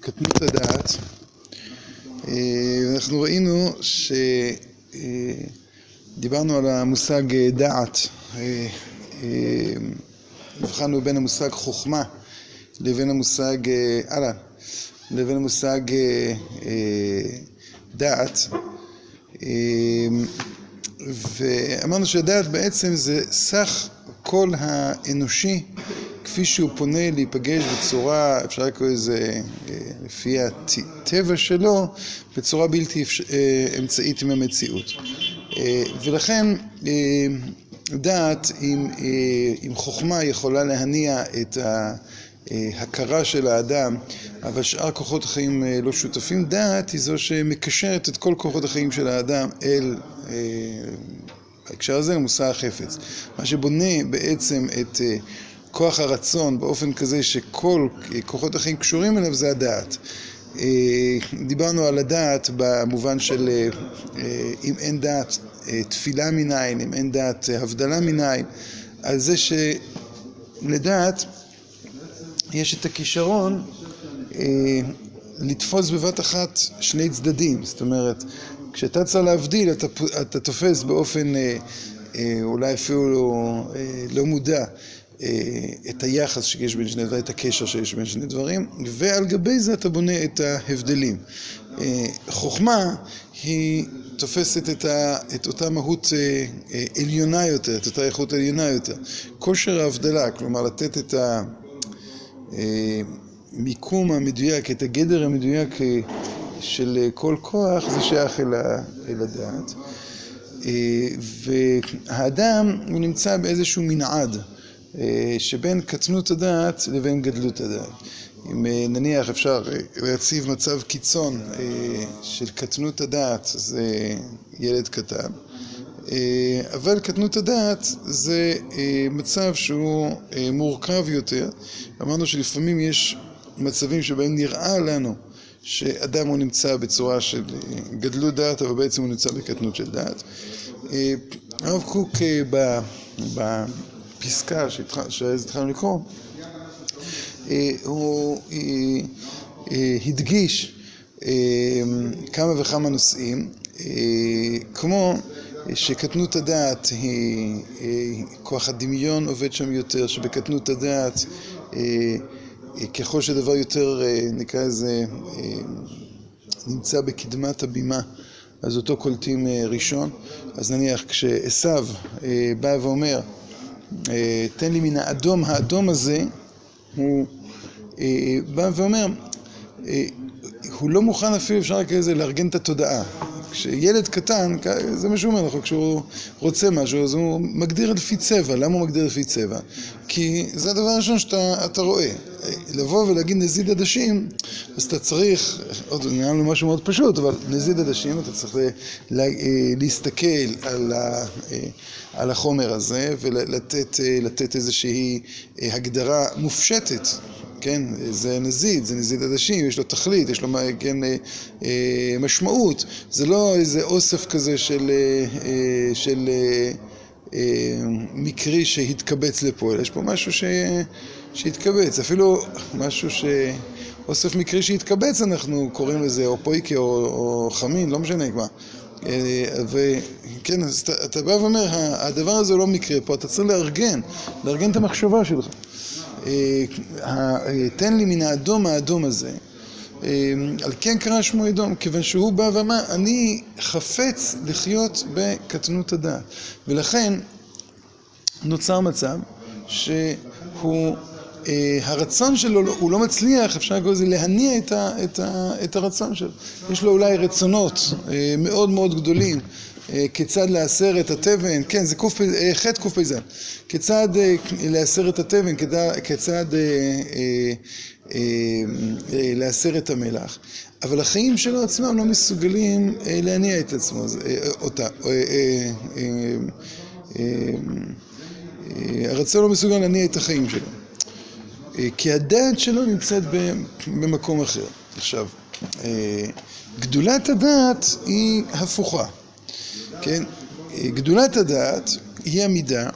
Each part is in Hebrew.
קטנות הדעת. אנחנו ראינו שדיברנו על המושג דעת, הבחנו בין המושג חוכמה לבין המושג, הלאה, לבין המושג דעת ואמרנו שהדעת בעצם זה סך כל האנושי כפי שהוא פונה להיפגש בצורה, אפשר לקרוא לזה לפי הטבע שלו, בצורה בלתי אמצעית עם המציאות ולכן דעת עם חוכמה יכולה להניע את ההכרה של האדם אבל שאר כוחות החיים לא שותפים. דעת היא זו שמקשרת את כל כוחות החיים של האדם אל בהקשר הזה למושא החפץ מה שבונה בעצם את כוח הרצון באופן כזה שכל כוחות החיים קשורים אליו זה הדעת. דיברנו על הדעת במובן של אם אין דעת תפילה מניין, אם אין דעת הבדלה מניין על זה שלדעת יש את הכישרון לתפוס בבת אחת שני צדדים. זאת אומרת, כשאתה צריך להבדיל אתה תופס באופן אולי אפילו לא מודע את היחס שיש בין שני דברים, את הקשר שיש בין שני דברים ועל גבי זה אתה בונה את ההבדלים. חוכמה היא תופסת את אותה מהות עליונה יותר, את אותה איכות עליונה יותר. כושר ההבדלה, כלומר לתת את המיקום המדויק, את הגדר המדויק של כל כוח זה שייך אל הדעת. והאדם הוא נמצא באיזשהו מנעד שבין קטנות הדעת לבין גדלות הדעת. אם נניח אפשר להציב מצב קיצון של קטנות הדעת זה ילד קטן. אבל קטנות הדעת זה מצב שהוא מורכב יותר. אמרנו שלפעמים יש מצבים שבהם נראה לנו שאדם הוא נמצא בצורה של גדלות דעת אבל בעצם הוא נמצא בקטנות של דעת. הרב קוק בפסקה שהתחלנו לקרוא הוא הדגיש כמה וכמה נושאים כמו שקטנות הדעת היא כוח הדמיון עובד שם יותר שבקטנות הדעת ככל שדבר יותר נקרא לזה נמצא בקדמת הבימה אז אותו קולטים ראשון. אז נניח כשעשיו בא ואומר תן לי מן האדום, האדום הזה הוא בא ואומר הוא לא מוכן אפילו אפשר לזה לארגן את התודעה כשילד קטן זה מה שהוא אומר כשהוא רוצה משהו אז הוא מגדיר לפי צבע. למה הוא מגדיר לפי צבע? כי זה הדבר הראשון שאתה רואה. לבוא ולהגיד נזיד עדשים אז אתה צריך עוד נראה לנו משהו מאוד פשוט אבל נזיד עדשים אתה צריך להסתכל על החומר הזה ולתת איזושהי הגדרה מופשטת כן זה נזיד זה נזיד עדשים יש לו תכלית יש לו משמעות. זה לא איזה אוסף כזה של מקרי שהתקבץ לפה יש פה משהו שהתקבץ אפילו משהו שאוסף מקרי שהתקבץ אנחנו קוראים לזה או פויקה או חמין לא משנה מה וכן אז אתה בא ואומר הדבר הזה לא מקרה פה אתה צריך לארגן לארגן את המחשבה שלך תן לי מן האדום האדום הזה. על כן קרא שמו אדום כיוון שהוא בא ואמר אני חפץ לחיות בקטנות הדעת. ולכן נוצר מצב שהוא הרצון שלו הוא לא מצליח אפשר לקרוא לזה להניע את הרצון שלו. יש לו אולי רצונות מאוד מאוד גדולים כיצד להסר את התבן כן זה ח' קפ"ז כיצד להסר את התבן כיצד להסר את המלח. אבל החיים שלו עצמם לא מסוגלים להניע את עצמו אותה הרצון לא מסוגל להניע את החיים שלו. כי הדעת שלו נמצאת במקום אחר. עכשיו גדולת הדעת היא הפוכה כן גדולת הדעת היא המידה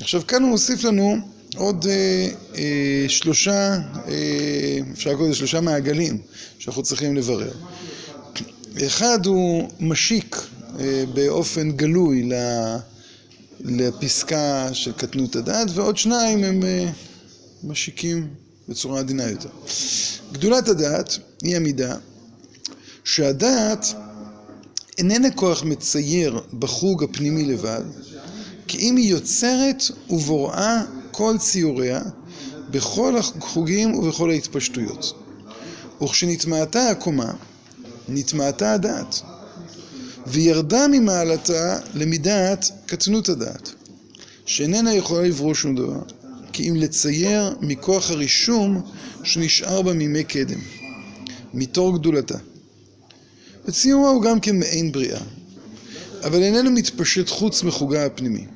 עכשיו כאן הוא מוסיף לנו עוד אה, אה, שלושה, אה, אפשר לקרוא לזה שלושה מעגלים שאנחנו צריכים לברר. אחד הוא משיק אה, באופן גלוי לפסקה של קטנות הדעת, ועוד שניים הם אה, משיקים בצורה עדינה יותר. גדולת הדעת היא המידה שהדעת איננה כוח מצייר בחוג הפנימי לבד, כי אם היא יוצרת ובוראה כל ציוריה בכל החוגים ובכל ההתפשטויות. וכשנטמעתה הקומה, נטמעתה הדעת, וירדה ממעלתה למידת קטנות הדעת, שאיננה יכולה לברוא שום דבר, כי אם לצייר מכוח הרישום שנשאר בה מימי קדם, מתור גדולתה. וציורה הוא גם כן מעין בריאה, אבל איננו מתפשט חוץ מחוגה הפנימי.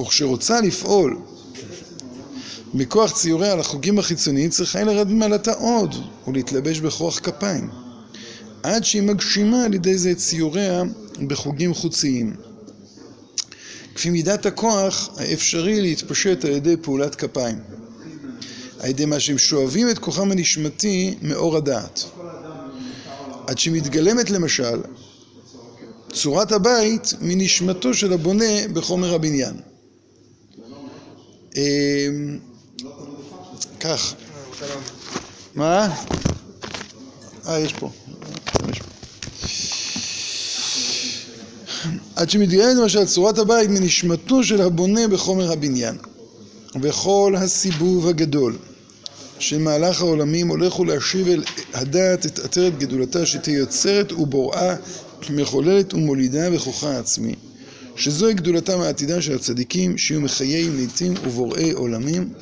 וכשרוצה לפעול מכוח ציוריה על החוגים החיצוניים צריכה לרדת ממעלתה עוד ולהתלבש בכוח כפיים עד שהיא מגשימה על ידי זה את ציוריה בחוגים חוציים כפי מידת הכוח האפשרי להתפשט על ידי פעולת כפיים על ידי מה שהם שואבים את כוחם הנשמתי מאור הדעת עד שמתגלמת למשל צורת הבית מנשמתו של הבונה בחומר הבניין אמ, כך. מה? אה, יש פה. עד שמתגלמת למשל צורת הבית מנשמתו של הבונה בחומר הבניין. וכל הסיבוב הגדול של מהלך העולמים הולך ולהשיב אל הדעת את עטרת גדולתה שתהיה יוצרת ובוראה, מחוללת ומולידה בכוחה העצמי. שזוהי גדולתם העתידה של הצדיקים, שיהיו מחיים לעתים ובוראי עולמים,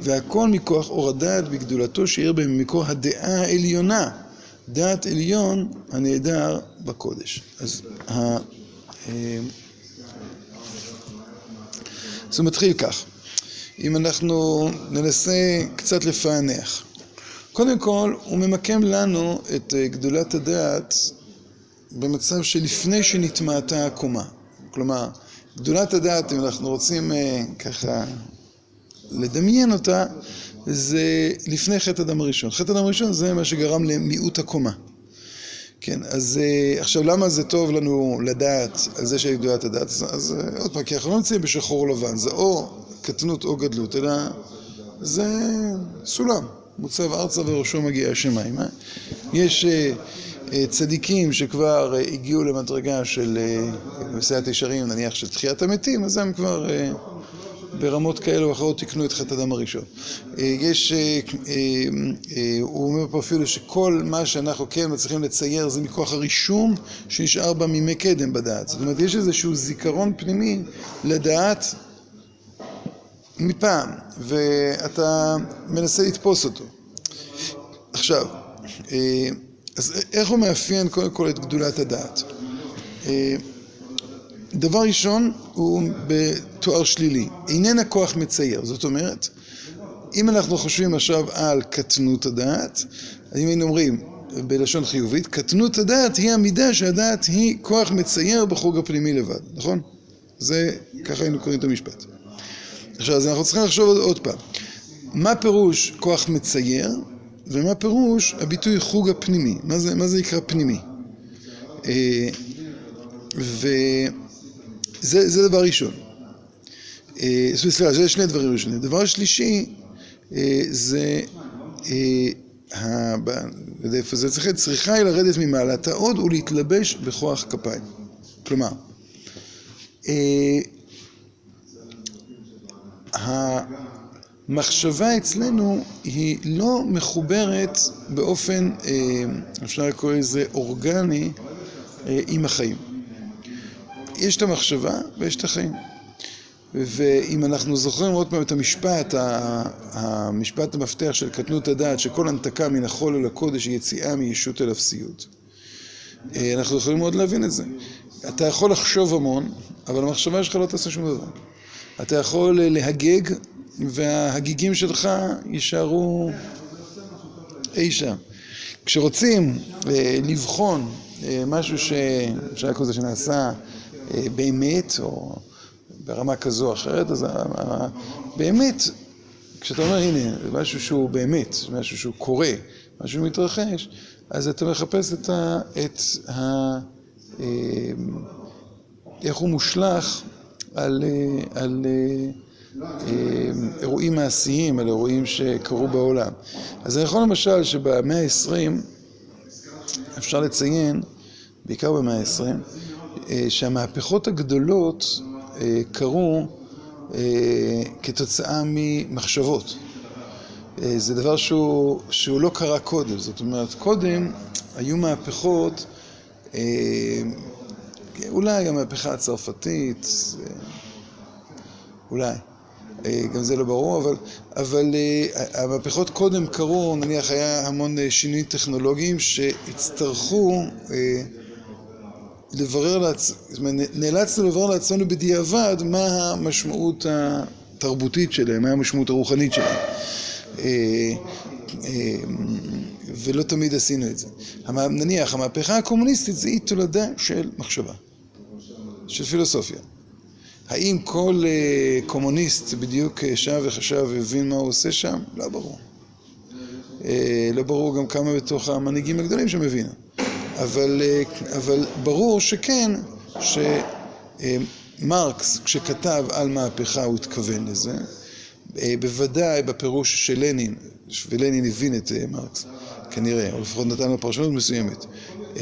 והכל מכוח אור הדעת בגדולתו שיעיר בהם ממקור הדעה העליונה, דעת עליון הנעדר בקודש. אז ה... אה, זה מתחיל כך, אם אנחנו ננסה קצת לפענח. קודם כל, הוא ממקם לנו את אה, גדולת הדעת במצב שלפני שנטמעתה הקומה. כלומר, גדולת הדעת, אם אנחנו רוצים אה, ככה לדמיין אותה, זה לפני חטא אדם הראשון. חטא אדם הראשון זה מה שגרם למיעוט הקומה. כן, אז אה, עכשיו למה זה טוב לנו לדעת על זה שיש גדולת הדעת? אז, אז אה, עוד פעם, כי אנחנו לא נמצאים בשחור לבן, זה או קטנות או גדלות, אלא זה סולם, מוצב ארצה וראשו מגיע השמיימה. יש... אה, צדיקים שכבר אה, הגיעו למדרגה של אה, ישרים, נניח של תחיית המתים, אז הם כבר ברמות כאלה או אחרות תיקנו את חטא הדם הראשון. יש, הוא אומר פה אפילו שכל מה שאנחנו כן מצליחים לצייר זה מכוח הרישום שנשאר בה מימי קדם בדעת. זאת אומרת, יש איזשהו זיכרון פנימי לדעת מפעם, ואתה מנסה לתפוס אותו. עכשיו, אז איך הוא מאפיין קודם כל את גדולת הדעת? אה, דבר ראשון הוא בתואר שלילי, איננה כוח מצייר, זאת אומרת, אם אנחנו חושבים עכשיו על קטנות הדעת, אם היינו אומרים בלשון חיובית, קטנות הדעת היא המידה שהדעת היא כוח מצייר בחוג הפנימי לבד, נכון? זה, ככה היינו קוראים את המשפט. עכשיו, אז אנחנו צריכים לחשוב עוד, עוד פעם, מה פירוש כוח מצייר? ומה פירוש הביטוי חוג הפנימי? מה זה, מה זה נקרא פנימי? אה, וזה דבר ראשון. אה, סליחה, זה שני דברים ראשונים. דבר שלישי אה, זה, איפה זה צריך, צריכה היא לרדת ממעלת ההוד ולהתלבש בכוח כפיים. כלומר, מחשבה אצלנו היא לא מחוברת באופן, אה, אפשר לקרוא לזה אורגני, אה, עם החיים. יש את המחשבה ויש את החיים. ואם אנחנו זוכרים עוד פעם את המשפט, המשפט המפתח של קטנות הדעת, שכל הנתקה מן החול אל הקודש היא יציאה מישות אל אפסיות. אה, אנחנו יכולים מאוד להבין את זה. אתה יכול לחשוב המון, אבל המחשבה שלך לא תעשה שום דבר. אתה יכול להגג וההגיגים שלך יישארו אי שם. כשרוצים אה, לבחון אה, משהו שאפשר לקרוא לזה שנעשה באמת, או ברמה כזו או אחרת, אז באמת, כשאתה אומר הנה, זה משהו שהוא באמת, משהו שהוא קורה, משהו שמתרחש, אז אתה מחפש את ה... את ה... איך הוא מושלך על, על אירועים מעשיים, על אירועים שקרו בעולם. אז אני יכול למשל שבמאה ה-20 אפשר לציין, בעיקר במאה ה-20, שהמהפכות הגדולות קרו כתוצאה ממחשבות. זה דבר שהוא, שהוא לא קרה קודם, זאת אומרת, קודם היו מהפכות, אולי המהפכה הצרפתית, אולי, גם זה לא ברור, אבל, אבל המהפכות קודם קרו, נניח היה המון שינויים טכנולוגיים שהצטרכו לברר לעצמנו, נאלצנו לברר לעצמנו בדיעבד מה המשמעות התרבותית שלהם, מה המשמעות הרוחנית שלהם. ולא תמיד עשינו את זה. נניח, המהפכה הקומוניסטית זה אי תולדה של מחשבה, של פילוסופיה. האם כל קומוניסט בדיוק שב וחשב והבין מה הוא עושה שם? לא ברור. לא ברור גם כמה בתוך המנהיגים הגדולים שהם הבינו. אבל, אבל ברור שכן, שמרקס, כשכתב על מהפכה, הוא התכוון לזה. בוודאי בפירוש של לנין, ולנין הבין את מרקס, כנראה, או לפחות נתן לו פרשנות מסוימת,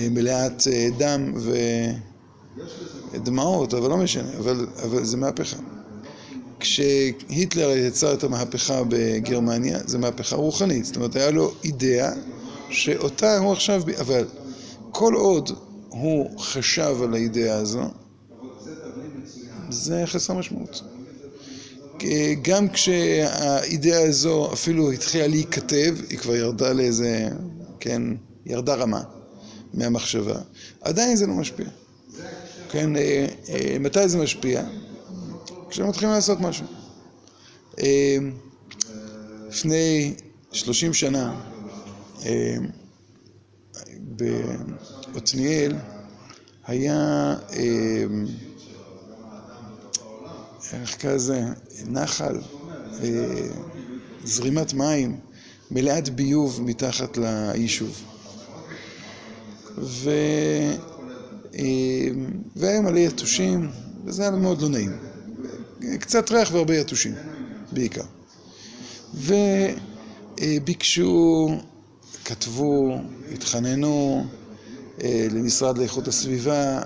מלאת דם ודמעות, אבל לא משנה, אבל, אבל זה מהפכה. כשהיטלר יצר את המהפכה בגרמניה, זו מהפכה רוחנית, זאת אומרת, היה לו אידאה שאותה הוא עכשיו, אבל כל עוד הוא חשב על האידאה הזו, זה חסר משמעות. גם כשהאידאה הזו אפילו התחילה להיכתב, היא כבר ירדה לאיזה, כן, ירדה רמה מהמחשבה, עדיין זה לא משפיע. כן, מתי זה משפיע? כשמתחילים לעשות משהו. לפני שלושים שנה, בעתניאל היה איך כזה, נחל, זרימת מים, מלאת ביוב מתחת ליישוב. והיה מלא יתושים, וזה היה מאוד לא נעים. קצת ריח והרבה יתושים, בעיקר. וביקשו, כתבו, התחננו למשרד לאיכות הסביבה,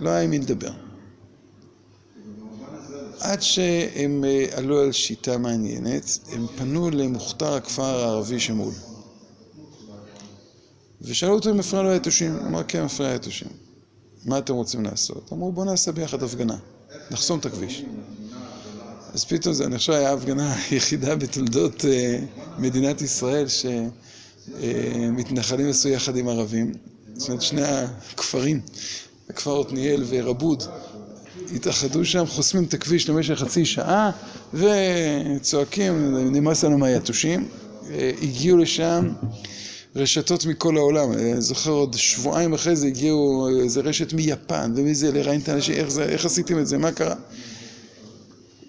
לא היה עם מי לדבר. עד שהם עלו על שיטה מעניינת, הם פנו למוכתר הכפר הערבי שמול. ושאלו אותו אם מפריע לו היתושים, הוא אמר כן מפריע היתושים. מה אתם רוצים לעשות? אמרו בואו נעשה ביחד הפגנה, נחסום את הכביש. אז פתאום זה נחשב היה ההפגנה היחידה בתולדות מדינת ישראל שמתנחלים עשו יחד עם ערבים. זאת אומרת שני הכפרים, הכפר עתניאל ורבוד, התאחדו שם, חוסמים את הכביש למשך חצי שעה וצועקים, נמאס לנו מהיתושים. הגיעו לשם רשתות מכל העולם, אני זוכר עוד שבועיים אחרי זה הגיעו איזה רשת מיפן ומזה לראיין את האנשים, איך, איך עשיתם את זה, מה קרה?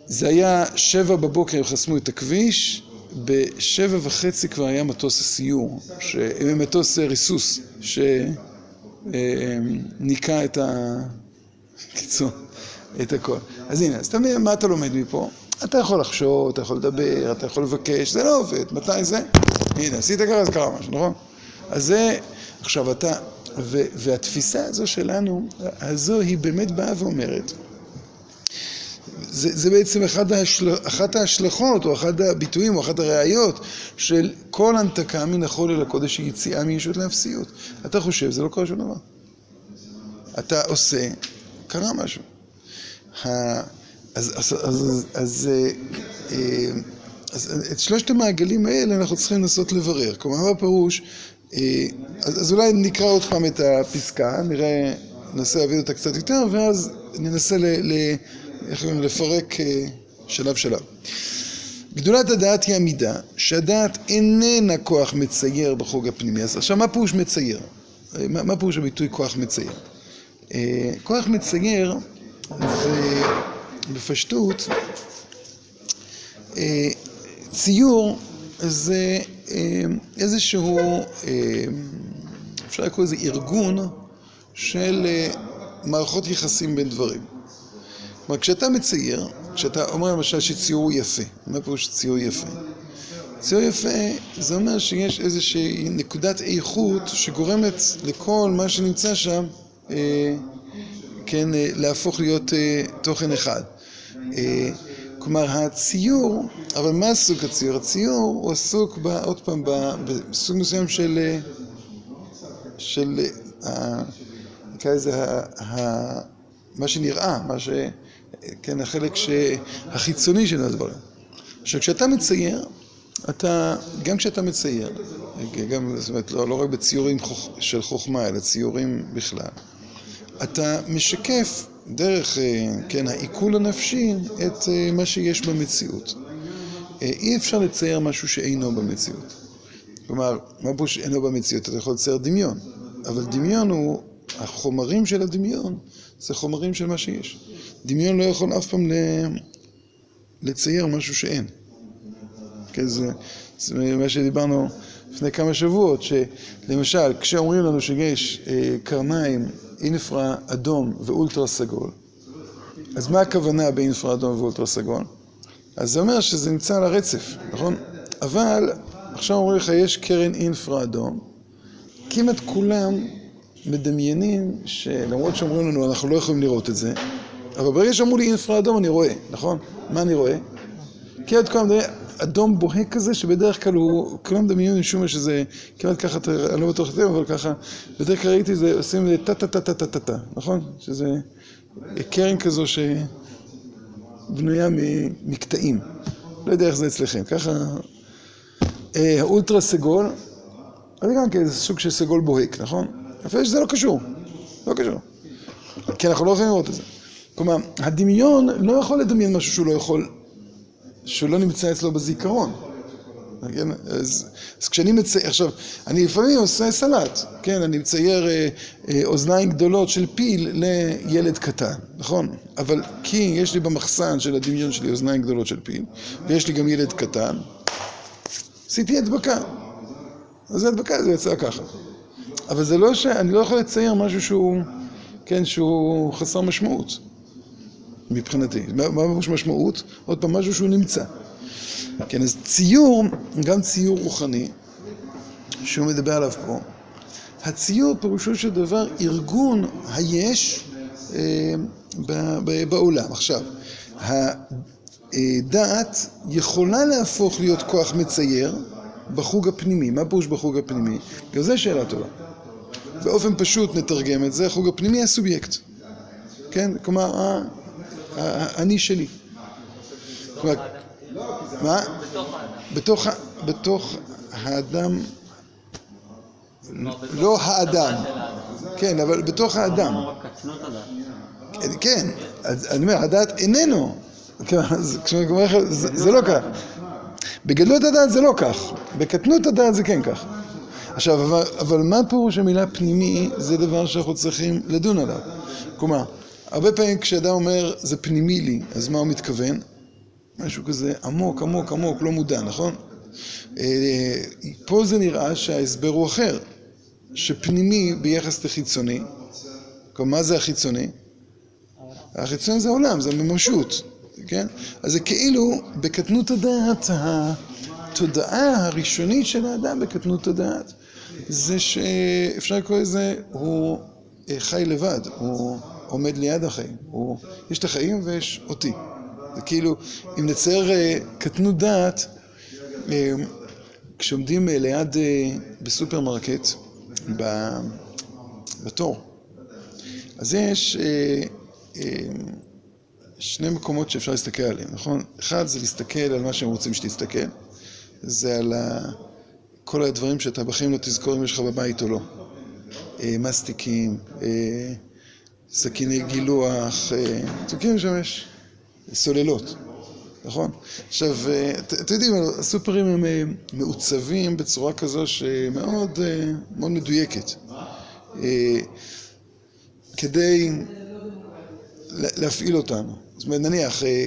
זה היה שבע בבוקר, הם חסמו את הכביש, בשבע וחצי כבר היה מטוס הסיור, מטוס ריסוס, שניקה את ה... קיצור, את הכל. אז הנה, אז תמיד, מה אתה לומד מפה? אתה יכול לחשוב, אתה יכול לדבר, אתה יכול לבקש, זה לא עובד, מתי זה? הנה, עשית ככה, אז קרה משהו, נכון? אז זה, עכשיו אתה, והתפיסה הזו שלנו, הזו היא באמת באה ואומרת, זה, זה בעצם אחד ההשל... אחת ההשלכות, או אחד הביטויים, או אחת הראיות של כל הנתקה מן החול אל הקודש היא יציאה מישות לאפסיות. אתה חושב, זה לא קורה שום דבר. אתה עושה, קרה משהו. ה... אז, אז, אז, אז, אז את שלושת המעגלים האלה אנחנו צריכים לנסות לברר. כלומר, מה הפירוש? אז, אז אולי נקרא עוד פעם את הפסקה, נראה, ננסה להבין אותה קצת יותר, ואז ננסה ל... ל איך אומרים? לפרק שלב שלב. גדולת הדעת היא המידה, שהדעת איננה כוח מצייר בחוג הפנימי. אז עכשיו, מה פירוש מצייר? מה פירוש הביטוי כוח מצייר? כוח מצייר זה... בפשטות, ציור זה איזשהו, אפשר לקרוא לזה ארגון של מערכות יחסים בין דברים. כלומר, כשאתה מצייר, כשאתה אומר למשל שציור יפה, מה פירוש ציור יפה? ציור יפה זה אומר שיש איזושהי נקודת איכות שגורמת לכל מה שנמצא שם, כן, להפוך להיות תוכן אחד. כלומר, הציור, אבל מה סוג הציור? הציור הוא עסוק, עוד פעם, בסוג מסוים של, של, נקרא לזה, מה שנראה, מה ש... כן, החלק החיצוני של הדברים. עכשיו, כשאתה מצייר, אתה, גם כשאתה מצייר, גם, זאת אומרת, לא רק בציורים של חוכמה, אלא ציורים בכלל, אתה משקף דרך, כן, העיכול הנפשי את מה שיש במציאות. אי אפשר לצייר משהו שאינו במציאות. כלומר, מה פה שאינו במציאות? אתה יכול לצייר דמיון, אבל דמיון הוא, החומרים של הדמיון זה חומרים של מה שיש. דמיון לא יכול אף פעם לצייר משהו שאין. כן, זה, זה מה שדיברנו לפני כמה שבועות, שלמשל, כשאומרים לנו שיש קרניים אינפרה אדום ואולטרה סגול, אז מה הכוונה באינפרה אדום ואולטרה סגול? אז זה אומר שזה נמצא על הרצף, נכון? אבל עכשיו אומרים לך, יש קרן אינפרה אדום, כמעט כולם מדמיינים שלמרות שאומרים לנו, אנחנו לא יכולים לראות את זה, אבל ברגע שאמרו לי אינפרה אדום אני רואה, נכון? מה אני רואה? כמעט כולם מדמיינים, אדום בוהק כזה שבדרך כלל הוא, כולם מדמיינים משום שזה כמעט ככה, אני לא בטוח את זה, אבל ככה, בדרך כלל ראיתי זה, עושים זה טה טה טה טה טה טה, נכון? שזה קרן כזו שבנויה מקטעים. לא יודע איך זה אצלכם, ככה... האולטרה סגול, זה גם כן, סוג של סגול בוהק, נכון? אפילו שזה לא קשור, לא קשור. כי אנחנו לא יכולים לראות את זה. כלומר, הדמיון לא יכול לדמיין משהו שהוא לא יכול, שהוא לא נמצא אצלו בזיכרון. אז, אז כשאני מצייר, עכשיו, אני לפעמים עושה סלט, כן, אני מצייר אה, אה, אוזניים גדולות של פיל לילד קטן, נכון? אבל כי יש לי במחסן של הדמיון שלי אוזניים גדולות של פיל, ויש לי גם ילד קטן, עשיתי הדבקה. אז הדבקה זה יצא ככה. אבל זה לא ש... אני לא יכול לצייר משהו שהוא, כן, שהוא חסר משמעות. מבחינתי. מה ממש משמעות? עוד פעם, משהו שהוא נמצא. כן, אז ציור, גם ציור רוחני, שהוא מדבר עליו פה, הציור פירושו של דבר ארגון היש אה, בעולם. עכשיו, הדעת יכולה להפוך להיות כוח מצייר בחוג הפנימי. מה פירוש בחוג הפנימי? גם זו שאלה טובה. באופן פשוט נתרגם את זה, החוג הפנימי הסובייקט. כן? כלומר, אני שלי. מה? בתוך האדם. בתוך האדם. לא האדם. כן, אבל בתוך האדם. כן, אני אומר, הדעת איננו. זה לא כך. בגדלות הדעת זה לא כך. בקטנות הדעת זה כן כך. עכשיו, אבל מה פירוש המילה פנימי, זה דבר שאנחנו צריכים לדון עליו. כלומר, הרבה פעמים כשאדם אומר זה פנימי לי, אז מה הוא מתכוון? משהו כזה עמוק, עמוק, עמוק, לא מודע, נכון? פה זה נראה שההסבר הוא אחר, שפנימי ביחס לחיצוני, כלומר, מה זה החיצוני? החיצוני זה העולם, זה ממשות, כן? אז זה כאילו בקטנות הדעת, התודעה הראשונית של האדם בקטנות הדעת, זה שאפשר לקרוא לזה, הוא חי לבד, הוא עומד ליד החיים, הוא, יש את החיים ויש אותי. זה כאילו, אם נצייר קטנות דעת, כשעומדים ליד, בסופרמרקט, בתור, אז יש שני מקומות שאפשר להסתכל עליהם, נכון? אחד זה להסתכל על מה שהם רוצים שתסתכל, זה על כל הדברים שאתה בחיים לא תזכור אם יש לך בבית או לא. מסטיקים, סכיני גילוח, מכירים שם יש סוללות, נכון? עכשיו, אתם יודעים, הסופרים הם מעוצבים בצורה כזו שמאוד מאוד מדויקת. כדי להפעיל אותנו. זאת אומרת, נניח, אה,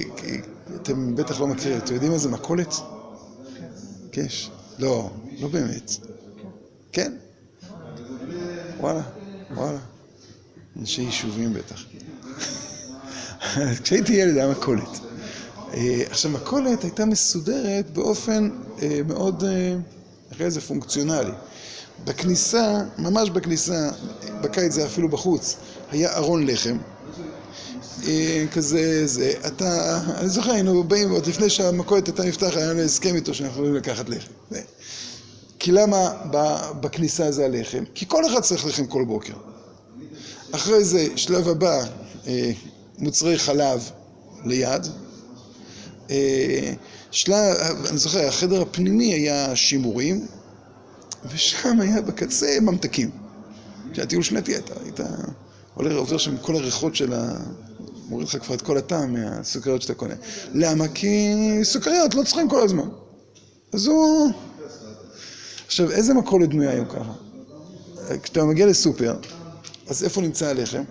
אתם בטח לא מכירים, אתם יודעים איזה מכולת? קש? לא, לא באמת. כן? וואלה, וואלה. אנשי יישובים בטח. כשהייתי ילד היה מכולת. אה, עכשיו, מכולת הייתה מסודרת באופן אה, מאוד, אחרי זה פונקציונלי. בכניסה, ממש בכניסה, בקיץ זה אפילו בחוץ, היה ארון לחם. אה, כזה, זה, אתה, אני זוכר, היינו באים, עוד לפני שהמכולת הייתה נפתחת, היה לנו הסכם איתו שאנחנו יכולים לקחת לחם. כי למה בכניסה זה הלחם? כי כל אחד צריך לחם כל בוקר. אחרי זה, שלב הבא, אה, מוצרי חלב ליד. אה, שלב, אני זוכר, החדר הפנימי היה שימורים, ושם היה בקצה ממתקים. כשהיה טיול שנתי, אתה היית עובר שם כל הריחות של ה... מוריד לך כבר את כל הטעם מהסוכריות שאתה קונה. למה? כי סוכריות לא צריכים כל הזמן. אז הוא... עכשיו, איזה מכולת בנויה היום ככה? כשאתה מגיע לסופר, אז איפה נמצא הלחם?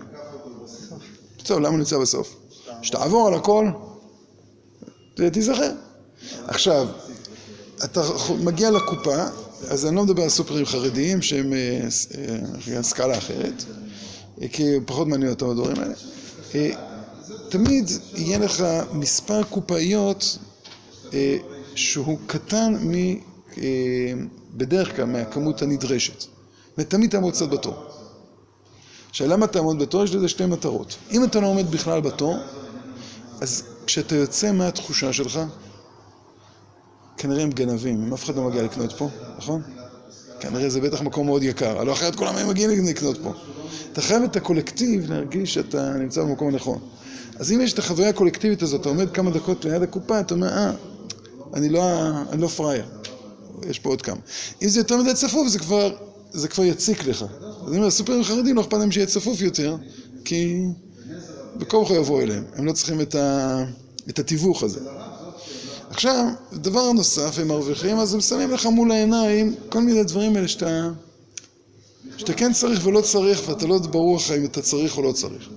טוב, למה נמצא בסוף? שתעבור על הכל, תיזכר. עכשיו, אתה מגיע לקופה, אז אני לא מדבר על סופרים חרדיים שהם אה, אה, סקאלה אחרת, כי פחות מעניין אותם הדברים האלה. אה, תמיד יהיה לך מספר קופאיות שהוא קטן מ... בדרך כלל מהכמות הנדרשת. ותמיד תעמוד קצת בתור. עכשיו, למה תעמוד בתור? יש לזה שתי מטרות. אם אתה לא עומד בכלל בתור, אז כשאתה יוצא מהתחושה שלך, כנראה הם גנבים, אם אף אחד לא מגיע לקנות פה, נכון? כנראה זה בטח מקום מאוד יקר, הלוא אחרת כולם היו מגיעים לקנות פה. אתה חייב את הקולקטיב להרגיש שאתה נמצא במקום הנכון. אז אם יש את החוויה הקולקטיבית הזאת, אתה עומד כמה דקות ליד הקופה, אתה אומר, אה, אני לא, אני לא פראייר, יש פה עוד כמה. אם זה יותר מדי צפוף, זה כבר, זה כבר יציק לך. אז אני אומר, הסופרים החרדים לא אכפת להם שיהיה צפוף יותר, כי בכל כך יבואו אליהם, הם לא צריכים את, ה, את התיווך הזה. עכשיו, דבר נוסף, הם מרוויחים, אז הם שמים לך מול העיניים כל מיני דברים האלה שאתה, שאתה כן צריך ולא צריך, ואתה לא ברור לך אם אתה צריך או לא צריך.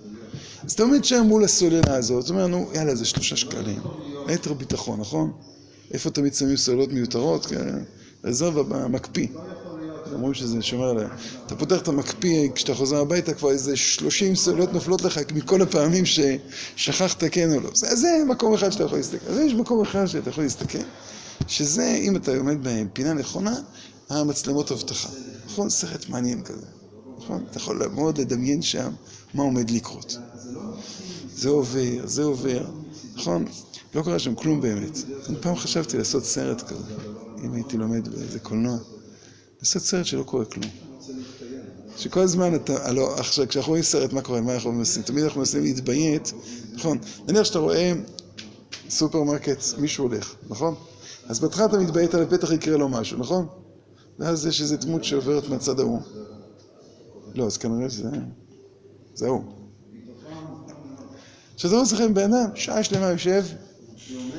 אז עומד שם מול הסוללה הזאת, אתה אומר, נו, יאללה, זה שלושה שקלים. ליתר ביטחון, נכון? איפה תמיד שמים סוללות מיותרות? רזרבה במקפיא. אומרים שזה שומר עליהם. אתה פותח את המקפיא, כשאתה חוזר הביתה כבר איזה 30 סוללות נופלות לך מכל הפעמים ששכחת כן או לא. זה, זה מקום אחד שאתה יכול להסתכל. אז יש מקום אחד שאתה יכול להסתכל, שזה, אם אתה עומד בפינה נכונה, המצלמות אבטחה. נכון? סרט מעניין כזה. נכון? אתה יכול מאוד לדמיין שם מה עומד לקרות. זה עובר, זה עובר, נכון? לא קרה שם כלום באמת. אני פעם חשבתי לעשות סרט כזה, אם הייתי לומד באיזה קולנוע. לעשות סרט שלא קורה כלום. שכל הזמן אתה, הלוא, עכשיו, כשאנחנו רואים סרט, מה קורה? מה אנחנו מנסים? תמיד אנחנו מנסים להתביית, נכון? נניח שאתה רואה סופרמרקט, מישהו הולך, נכון? אז בהתחלה אתה מתביית עליו, בטח יקרה לו משהו, נכון? ואז יש איזו דמות שעוברת מהצד ההוא. לא, אז כנראה שזה... זה ההוא. עכשיו, זה לא זוכר בן אדם, שעה שלמה יושב,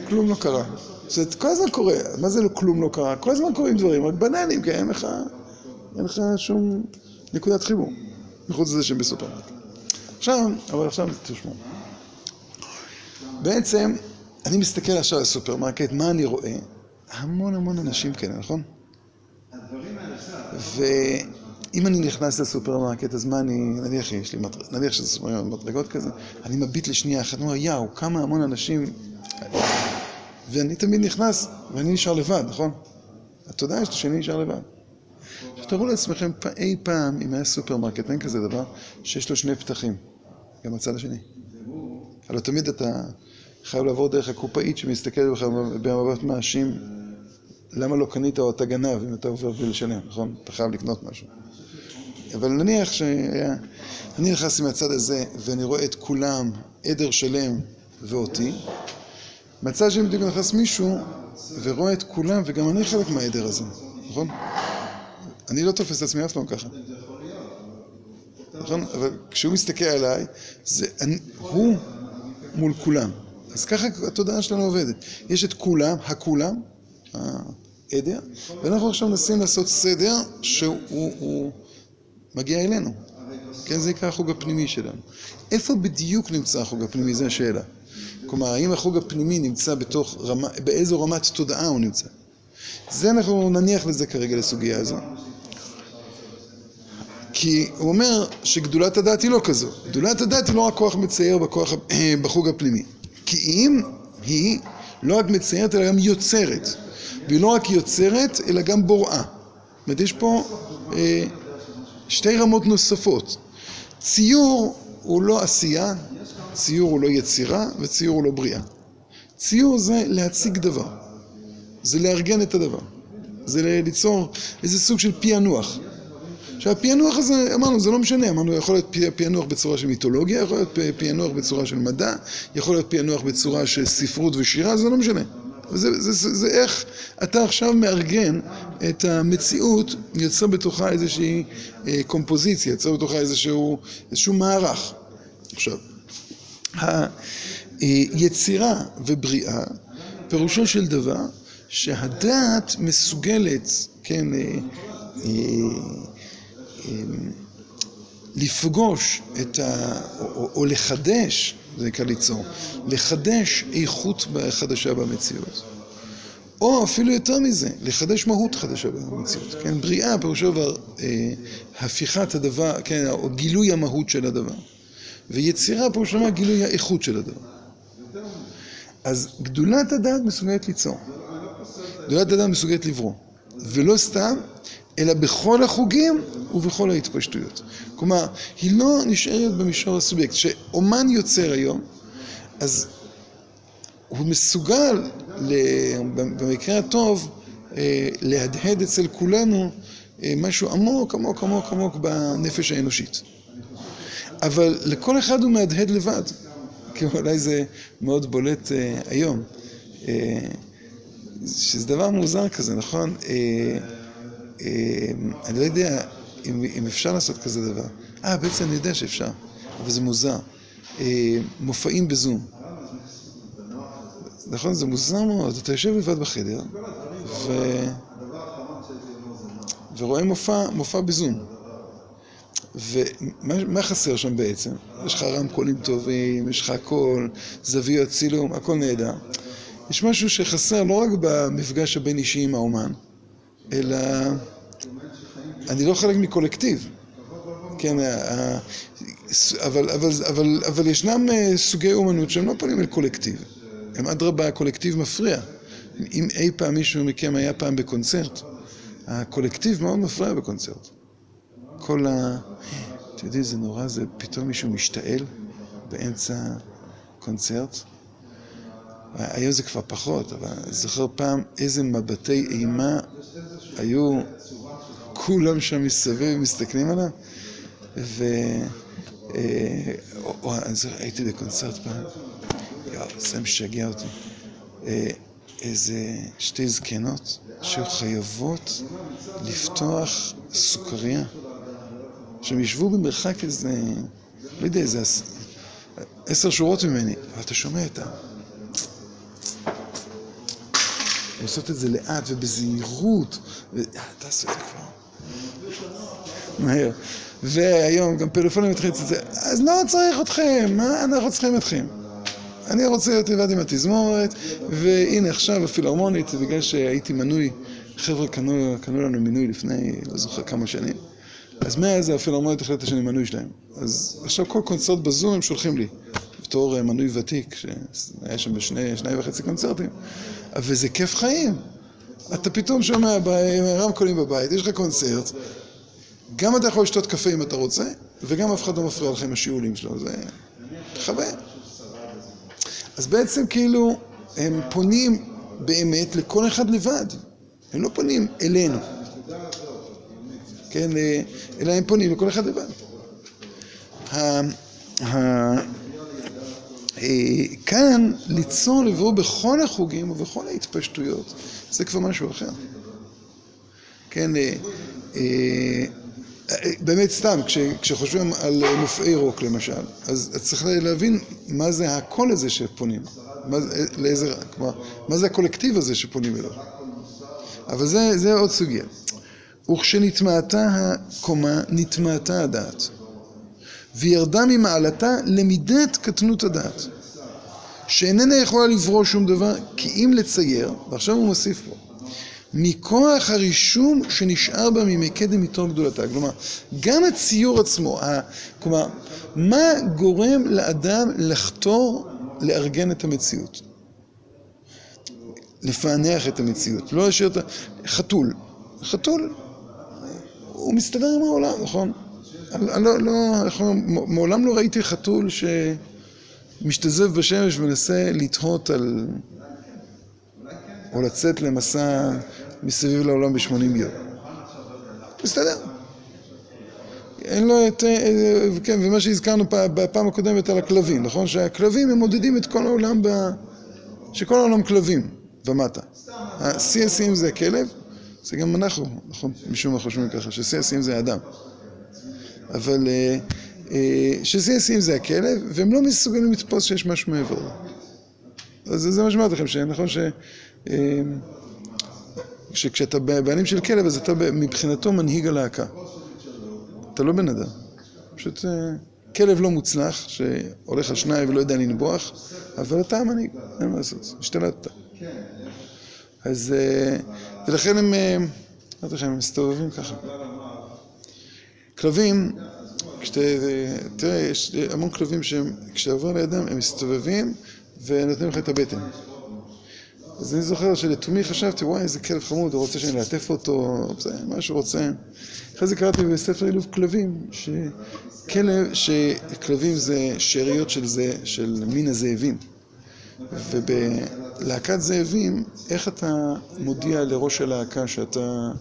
כלום לא קרה. זאת כל הזמן קורה, מה זה לא כלום לא קרה? כל הזמן קורים דברים, רק בנאלים, כי אין לך, אין לך שום נקודת חיבור, מחוץ לזה שהם בסופרמרקט. עכשיו, אבל עכשיו תשמעו. בעצם, אני מסתכל עכשיו על הסופרמרקט, מה אני רואה? המון המון אנשים כאלה, נכון? ואם אני נכנס לסופרמרקט, אז מה אני, נניח יש לי, נניח שזה סופרמרקט מדרגות כזה, אני מביט לשנייה אחת, אני אומר, יאו, כמה המון אנשים ואני תמיד נכנס, ואני נשאר לבד, נכון? התודעה יש שאני נשאר לבד. תראו לעצמכם אי פעם, אם היה סופרמרקט, אין כזה דבר, שיש לו שני פתחים, גם הצד השני. הלוא תמיד אתה חייב לעבור דרך הקופאית שמסתכלת בך במבט מאשים, למה לא קנית או אתה גנב אם אתה עובר בלי לשלם, נכון? אתה חייב לקנות משהו. אבל נניח שהיה... אני נכנסתי מהצד הזה ואני רואה את כולם, עדר שלם ואותי, מצד שני בדיוק נכנס מישהו ורואה את כולם, וגם אני חלק מהעדר הזה, נכון? אני לא תופס את עצמי אף פעם ככה. נכון? אבל כשהוא מסתכל עליי, זה אני, הוא מול כולם. אז ככה התודעה שלנו עובדת. יש את כולם, הכולם, העדר, ואנחנו עכשיו מנסים לעשות סדר שהוא מגיע אלינו. כן, זה נקרא החוג הפנימי שלנו. איפה בדיוק נמצא החוג הפנימי? זו השאלה. כלומר, האם החוג הפנימי נמצא בתוך רמה, באיזו רמת תודעה הוא נמצא? זה אנחנו נניח לזה כרגע לסוגיה הזו. כי הוא אומר שגדולת הדעת היא לא כזו. גדולת הדעת היא לא רק כוח מצייר בכוח, בחוג הפנימי. כי אם היא לא רק מציירת אלא גם יוצרת. והיא לא רק יוצרת אלא גם בוראה. זאת אומרת, יש פה אה, שתי רמות נוספות. ציור הוא לא עשייה, ציור הוא לא יצירה וציור הוא לא בריאה. ציור זה להציג דבר, זה לארגן את הדבר, זה ליצור איזה סוג של פענוח. עכשיו הפענוח הזה, אמרנו, זה לא משנה, אמרנו, יכול להיות פענוח בצורה של מיתולוגיה, יכול להיות פענוח בצורה של מדע, יכול להיות פענוח בצורה של ספרות ושירה, זה לא משנה. זה, זה, זה, זה איך אתה עכשיו מארגן את המציאות, יוצר בתוכה איזושהי אה, קומפוזיציה, יוצר בתוכה איזשהו, איזשהו מערך. עכשיו, היצירה ובריאה, פירושו של דבר שהדעת מסוגלת, כן, אה, אה, לפגוש את ה... או, או לחדש, זה נקרא ליצור, לחדש איכות חדשה במציאות. או אפילו יותר מזה, לחדש מהות חדשה במציאות. כן, בריאה פירושו דבר אה, הפיכת הדבר, כן, או גילוי המהות של הדבר. ויצירה פירושו דבר גילוי האיכות של הדבר. אז גדולת הדעת מסוגלת ליצור. גדולת הדעת מסוגלת לברוא. ולא סתם, אלא בכל החוגים ובכל ההתפשטויות. כלומר, היא לא נשארת במישור הסובייקט. כשאומן יוצר היום, אז הוא מסוגל, במקרה הטוב, אה, להדהד אצל כולנו אה, משהו עמוק, עמוק, עמוק, עמוק בנפש האנושית. אבל לכל אחד הוא מהדהד לבד, כי אולי זה מאוד בולט אה, היום. שזה דבר מוזר כזה, נכון? אני לא יודע אם, אפשר לעשות כזה דבר. אה, בעצם אני יודע שאפשר, אבל זה מוזר. מופעים בזום. נכון? זה מוזר מאוד. אתה יושב לבד בחדר, ו... ורואה מופע, מופע בזום. ומה חסר שם בעצם? יש לך רמקולים טובים, יש לך הכל, זוויות צילום, הכל נהדר. יש משהו שחסר לא רק במפגש הבין אישי עם האומן, אלא אני לא חלק מקולקטיב. כן, אבל, אבל, אבל, אבל ישנם אה, סוגי אומנות שהם לא פונים אל קולקטיב. הם אדרבה, הקולקטיב מפריע. אם אי פעם מישהו מכם היה פעם בקונצרט, הקולקטיב מאוד מפריע בקונצרט. כל ה... אתם יודעים, זה נורא, זה פתאום מישהו משתעל באמצע קונצרט. היום זה כבר פחות, אבל זוכר פעם איזה מבטי אימה היו כולם שם מסביב מסתכלים עליו. ו... אה, הייתי בקונצרט פעם, יואו, זה משגע אותי. אה, איזה שתי זקנות שהיו חייבות לפתוח סוכריה. שהם ישבו במרחק איזה, לא יודע, איזה עשר שורות ממני, אבל אתה שומע את ה... לעשות את זה לאט ובזהירות, ותעשו את זה כבר. מהר. והיום גם פלאפונים מתחילים את זה, אז לא צריך אתכם, מה אנחנו צריכים אתכם? אני רוצה להיות לבד עם התזמורת, והנה עכשיו הפילהרמונית, בגלל שהייתי מנוי, חבר'ה קנו, קנו לנו מינוי לפני, לא זוכר כמה שנים, אז מאז הפילהרמונית החלטה שאני מנוי שלהם. אז עכשיו כל קונצרט בזום הם שולחים לי, בתור אה, מנוי ותיק, שהיה שם בשני שני וחצי קונצרטים, וזה כיף חיים. אתה פתאום שומע רמקולים בבית, יש לך קונצרט, גם אתה יכול לשתות קפה אם אתה רוצה, וגם אף אחד לא מפריע לך עם השיעולים שלו, זה חוויה. אז בעצם כאילו הם פונים באמת לכל אחד לבד, הם לא פונים אלינו, כן, אלא הם פונים לכל אחד לבד. אה, כאן ליצור לברוא בכל החוגים ובכל ההתפשטויות, זה כבר משהו אחר. כן, אה, אה, באמת סתם, כש, כשחושבים על מופעי רוק למשל, אז צריך להבין מה זה הקול הזה שפונים, מה זה הקולקטיב הזה שפונים אליו. אבל זה, זה עוד סוגיה. וכשנטמעתה הקומה, נטמעתה הדעת. וירדה ממעלתה למידת קטנות הדעת, שאיננה יכולה לברוא שום דבר, כי אם לצייר, ועכשיו הוא מוסיף פה, מכוח הרישום שנשאר בה מימי קדם מתור גדולתה. כלומר, גם הציור עצמו, כלומר, מה גורם לאדם לחתור לארגן את המציאות? לפענח את המציאות, לא להשאיר את ה... חתול. חתול, הוא מסתדר עם העולם, נכון? אני לא, לא, מעולם לא ראיתי חתול שמשתזף בשמש ומנסה לתהות על... או לצאת למסע מסביב לעולם בשמונים יום. מסתדר. אין לו את... כן, ומה שהזכרנו בפעם הקודמת על הכלבים, נכון? שהכלבים הם מודדים את כל העולם ב... שכל העולם כלבים ומטה. השיא השיאים זה הכלב, זה גם אנחנו, נכון? משום מה חושבים ככה, ששיא השיאים זה האדם. אבל ששיא השיאים זה הכלב, והם לא מסוגלים לתפוס שיש משהו מעבר. אז זה מה שאמרתי לכם, שנכון ש... שכשאתה בעלים של כלב, אז אתה מבחינתו מנהיג הלהקה. אתה לא בן אדם. פשוט כלב לא מוצלח, שהולך על שניים ולא יודע לנבוח, אבל אתה המנהיג, אין מה לעשות, השתלטת. אז... ולכן הם... אמרתי לכם, הם מסתובבים ככה. כלבים. תראה, יש המון כלבים שהם, כשאתה עובר לידם, הם מסתובבים ונותנים לך את הבטן. אז אני זוכר שלתומי חשבתי, וואי, איזה כלב חמוד, הוא רוצה שאני אלטף אותו, מה שהוא רוצה. אחרי זה קראתי בספר אילוף כלבים, שכלב, שכלבים זה שאריות של, זה, של מין הזאבים. ובלהקת זאבים, איך אתה מודיע לראש הלהקה שאתה,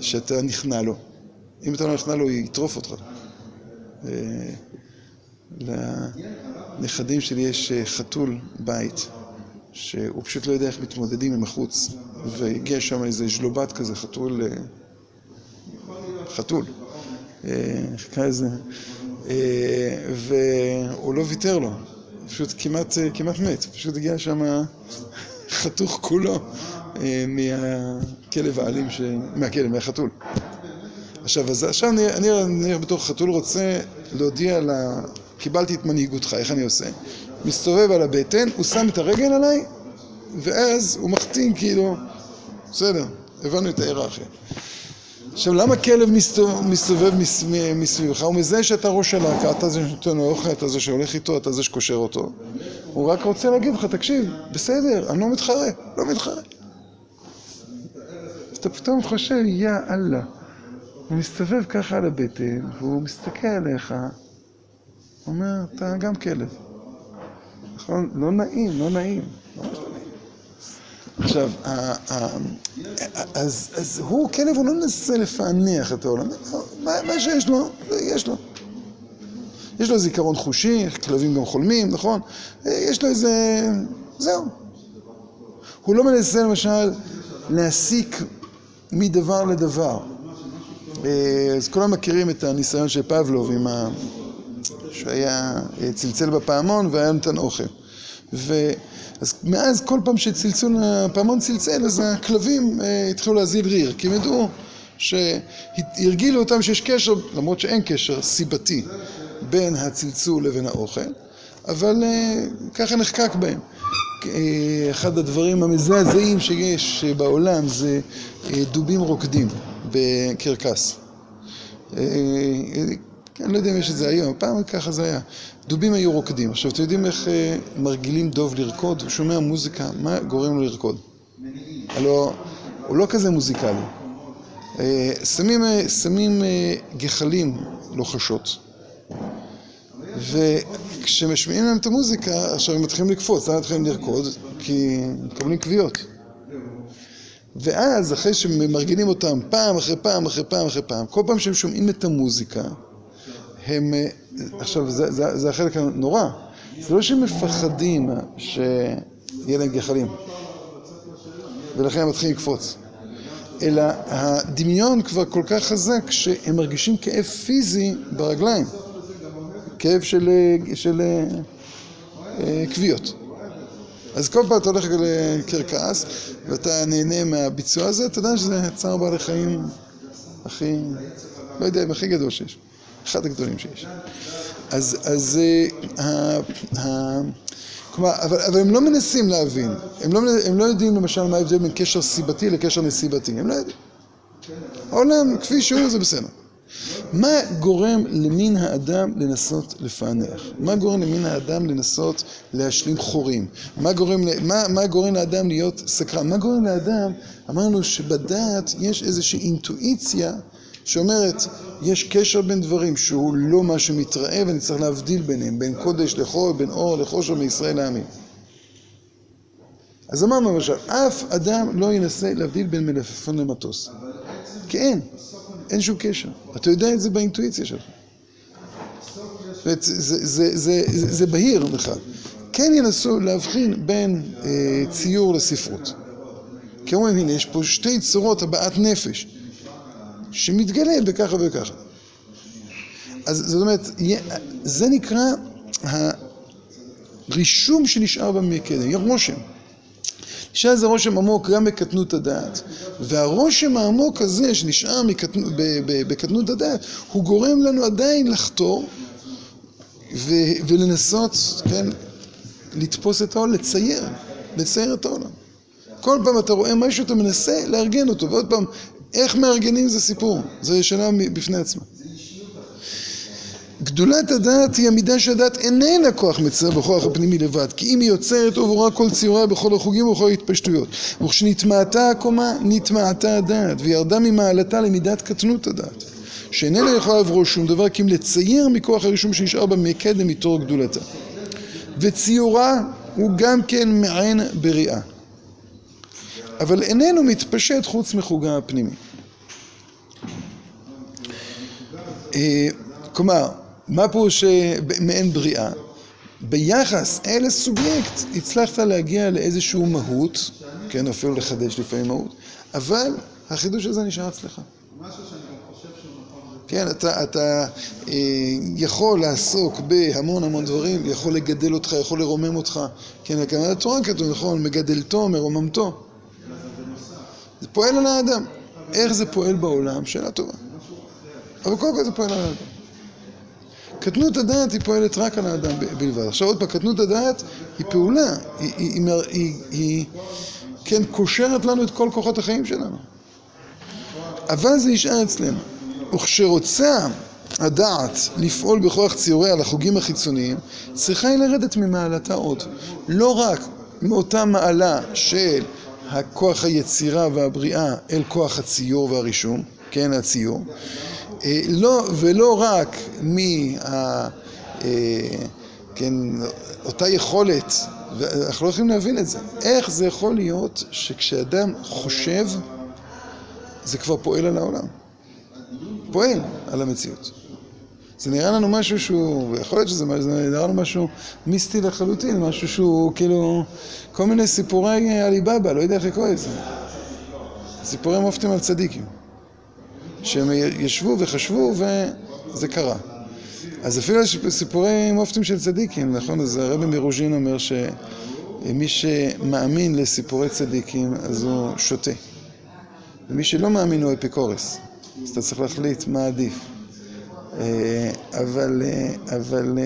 שאתה נכנע לו? אם אתה לא נכנע לו, הוא יטרוף אותך. לנכדים שלי יש חתול בית. שהוא פשוט לא יודע איך מתמודדים עם החוץ, והגיע שם איזה ז'לובת כזה, חתול... חתול. חיכה איזה... והוא לא ויתר לו, פשוט כמעט, כמעט מת, פשוט הגיע שם חתוך כולו מהכלב האלים, ש... מהכלב, מהחתול. עכשיו, אז עכשיו אני, אני בתור חתול רוצה להודיע לה... קיבלתי את מנהיגותך, איך אני עושה? מסתובב על הבטן, הוא שם את הרגל עליי, ואז הוא מחתים כאילו, בסדר, הבנו את ההיררכיה. עכשיו, למה כלב מסתובב מסביבך? הוא מזהה שאתה ראש הלהקה, אתה זה שנותן לו אוכל, אתה זה שהולך איתו, אתה זה שקושר אותו. הוא רק רוצה להגיד לך, תקשיב, בסדר, אני לא מתחרה, לא מתחרה. אתה פתאום חושב, יא אללה. הוא מסתובב ככה על הבטן, והוא מסתכל עליך, הוא אומר, אתה גם כלב. נכון? לא נעים, לא נעים. עכשיו, אז הוא, כלב, הוא לא מנסה לפענח את העולם. מה שיש לו, יש לו. יש לו זיכרון חושי, כלבים גם חולמים, נכון? יש לו איזה... זהו. הוא לא מנסה למשל להסיק מדבר לדבר. אז כולם מכירים את הניסיון של פבלוב עם ה... שהיה צלצל בפעמון והיה נותן אוכל. אז מאז כל פעם שצלצול, הפעמון צלצל, אז הכלבים התחילו להזיל ריר, כי הם ידעו שהרגילו אותם שיש קשר, למרות שאין קשר סיבתי בין הצלצול לבין האוכל, אבל ככה נחקק בהם. אחד הדברים המזעזעים שיש בעולם זה דובים רוקדים בקרקס. אני לא יודע אם יש את זה היום, פעם ככה זה היה. דובים היו רוקדים. עכשיו, אתם יודעים איך מרגילים דוב לרקוד? הוא שומע מוזיקה, מה גורם לו לרקוד? הלוא הוא לא כזה מוזיקלי. שמים, שמים גחלים לוחשות. וכשמשמיעים להם את המוזיקה, עכשיו הם מתחילים לקפוץ, למה מתחילים לרקוד? כי הם מקבלים כוויות. ואז, אחרי שמרגילים אותם פעם אחרי פעם אחרי פעם אחרי פעם, כל פעם שהם שומעים את המוזיקה, הם, עכשיו, זה, החלק הנורא, זה לא שהם מפחדים שיהיה להם גחלים, ולכן הם מתחילים לקפוץ, אלא הדמיון כבר כל כך חזק שהם מרגישים כאב פיזי ברגליים, כאב של, של כוויות. אז כל פעם אתה הולך לקרקס ואתה נהנה מהביצוע הזה, אתה יודע שזה צער בעלי חיים הכי, לא יודע, הכי גדול שיש. אחד הגדולים שיש. אז, אז אה, כלומר, אבל, אבל הם לא מנסים להבין, הם לא, הם לא יודעים למשל מה ההבדל בין קשר סיבתי לקשר נסיבתי, הם לא יודעים. העולם כפי שהוא זה בסדר. מה גורם למין האדם לנסות לפענח? מה גורם למין האדם לנסות להשלים חורים? מה גורם, מה, מה גורם לאדם להיות סקרן? מה גורם לאדם, אמרנו שבדעת יש איזושהי אינטואיציה שאומרת, יש קשר בין דברים שהוא לא מה שמתראה ואני צריך להבדיל ביניהם, בין קודש לחול, בין אור לחושר מישראל לעמים. אז אמרנו למשל, אף אדם לא ינסה להבדיל בין מלפפון למטוס. כי אין, אין שום קשר. אתה יודע את זה באינטואיציה שלך. זה, בהיר בכלל. כן ינסו להבחין בין אה, ציור לספרות. כי אומרים, הנה, יש פה שתי צורות הבעת נפש. שמתגלה בככה וככה. אז זאת אומרת, זה נקרא הרישום שנשאר במקדם, יהיה רושם. נשאר איזה רושם עמוק גם בקטנות הדעת, והרושם העמוק הזה שנשאר בקטנות הדעת, הוא גורם לנו עדיין לחתור ולנסות, כן, לתפוס את העולם, לצייר, לצייר את העולם. כל פעם אתה רואה משהו, אתה מנסה לארגן אותו, ועוד פעם, איך מארגנים זה סיפור, זו שאלה בפני עצמה. גדולת הדעת היא המידה שהדעת איננה כוח מצר בכוח הפנימי לבד, כי אם היא יוצרת עבורה כל ציוריה בכל החוגים ובכל ההתפשטויות. וכשנטמעתה הקומה, נטמעתה הדעת, וירדה ממעלתה למידת קטנות הדעת, שאיננה יכולה לעברו שום דבר, כי אם לצייר מכוח הרישום שנשאר בה מקדם מתור גדולתה. וציורה הוא גם כן מעין בריאה. אבל איננו מתפשט חוץ מחוגה הפנימי. אה, כלומר, מה פירוש מעין בריאה? ביחס אל הסובייקט הצלחת להגיע לאיזשהו מהות, כן, אפילו לחדש לפעמים מהות, אבל החידוש הזה נשאר אצלך. כן, אתה, אתה אה, יכול לעסוק בהמון המון דברים, יכול לגדל אותך, יכול לרומם אותך. כן, הכוונה לתורה כתוב, נכון, מגדלתו, מרוממתו. זה פועל על האדם. איך זה פועל בעולם? שאלה טובה. אבל קודם כל זה פועל על האדם. קטנות הדעת היא פועלת רק על האדם בלבד. עכשיו עוד פעם, קטנות הדעת היא פעולה, היא, היא, כן קושרת לנו את כל כוחות החיים שלנו. אבל זה נשאר אצלנו. וכשרוצה הדעת לפעול בכוח ציוריה על החיצוניים, צריכה היא לרדת ממעלתה עוד. לא רק מאותה מעלה של הכוח היצירה והבריאה אל כוח הציור והרישום, כן, הציור, ולא רק מה... אה, כן, יכולת, ואנחנו לא יכולים להבין את זה. איך זה יכול להיות שכשאדם חושב, זה כבר פועל על העולם? פועל על המציאות. זה נראה לנו משהו שהוא, יכול להיות שזה נראה לנו משהו מיסטי לחלוטין, משהו שהוא כאילו כל מיני סיפורי עליבאבא, לא יודע איך לקרוא את זה. סיפורי מופתים על צדיקים. שהם ישבו וחשבו וזה קרה. אז אפילו יש סיפורי מופתים של צדיקים, נכון? אז הרבי מרוז'ין אומר שמי שמאמין לסיפורי צדיקים אז הוא שותה. ומי שלא מאמין הוא אפיקורס. אז אתה צריך להחליט מה עדיף. אה, אבל, אה, אבל,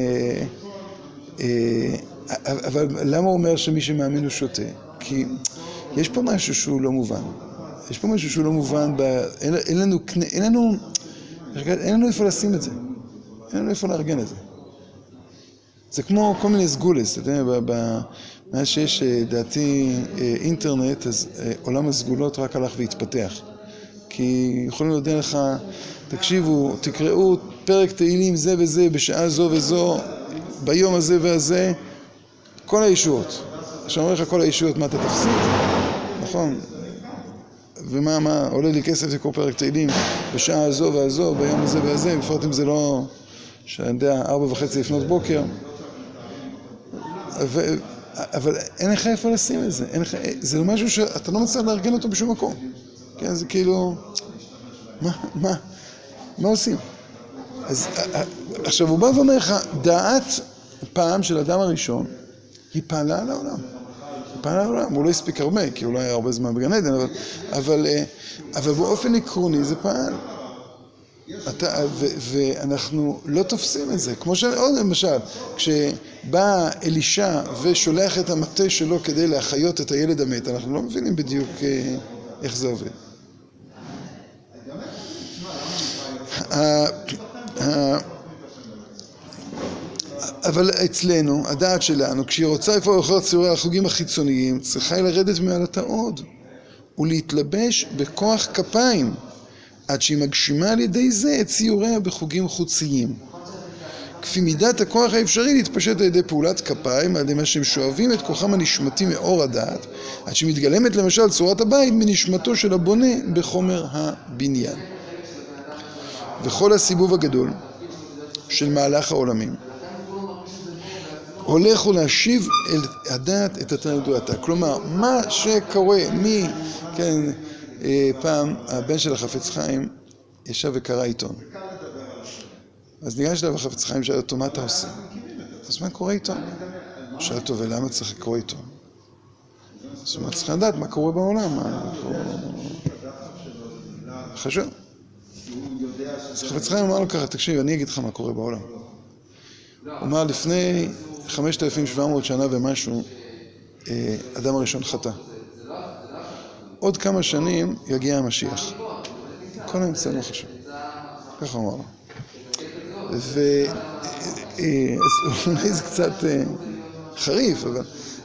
אה, אבל למה הוא אומר שמי שמאמין הוא שותה? כי יש פה משהו שהוא לא מובן. יש פה משהו שהוא לא מובן, ב... אין, אין לנו, אין לנו, אין לנו איפה לשים את זה. אין לנו איפה לארגן את זה. זה כמו כל מיני סגולס, אתה יודע, מאז שיש, דעתי, אינטרנט, אז עולם הסגולות רק הלך והתפתח. כי יכולים להודיע לך, תקשיבו, תקראו פרק תהילים זה וזה בשעה זו וזו, ביום הזה והזה, כל הישועות. עכשיו אומר לך כל הישועות, מה אתה תפסיד? נכון? ומה, מה, עולה לי כסף לקרוא פרק תהילים בשעה הזו והזו, ביום הזה והזה, בפרט אם זה לא, שאני יודע, ארבע וחצי לפנות בוקר. ו, אבל אין לך איפה לשים את זה, אין לך, זה משהו שאתה לא מצליח לארגן אותו בשום מקום. כן, זה כאילו, מה, מה, מה עושים? אז עכשיו הוא בא ואומר לך, דעת פעם של אדם הראשון, היא פעלה על העולם. על העולם, הוא לא הספיק הרבה, כי הוא לא היה הרבה זמן בגן עדן, אבל, אבל, אבל באופן עקרוני זה פעל. אתה, ו, ואנחנו לא תופסים את זה. כמו שעוד למשל, כשבא אלישע ושולח את המטה שלו כדי להחיות את הילד המת, אנחנו לא מבינים בדיוק אה, איך זה עובד. אבל אצלנו, הדעת שלנו, כשהיא רוצה לפעול אחר ציורי החוגים החיצוניים, צריכה היא לרדת מעלתה עוד ולהתלבש בכוח כפיים עד שהיא מגשימה על ידי זה את ציוריה בחוגים חוציים. כפי מידת הכוח האפשרי להתפשט על ידי פעולת כפיים, על ידי מה שהם שואבים את כוחם הנשמתי מאור הדעת, עד שמתגלמת למשל צורת הבית מנשמתו של הבונה בחומר הבניין. וכל הסיבוב הגדול של מהלך העולמים הולך ולהשיב אל הדעת את התנדועתה. כלומר, מה שקורה מ... כן, אה, פעם הבן של החפץ חיים ישב וקרא עיתון. אז ניגש אליו החפץ חיים, שאל אותו, מה אתה עושה? אז מה קורה עיתון? שאל אותו, ולמה צריך לקרוא עיתון? זאת אומרת, צריך לדעת מה קורה בעולם, מה חשוב. אז חפץ חיים אמר לו ככה, תקשיב, אני אגיד לך מה קורה בעולם. הוא אמר, לפני 5,700 שנה ומשהו, אה, אדם הראשון חטא. עוד כמה שנים יגיע המשיח. כל האמצעים לא חשוב. ככה הוא אמר לו. ואולי זה קצת אה, חריף, אבל,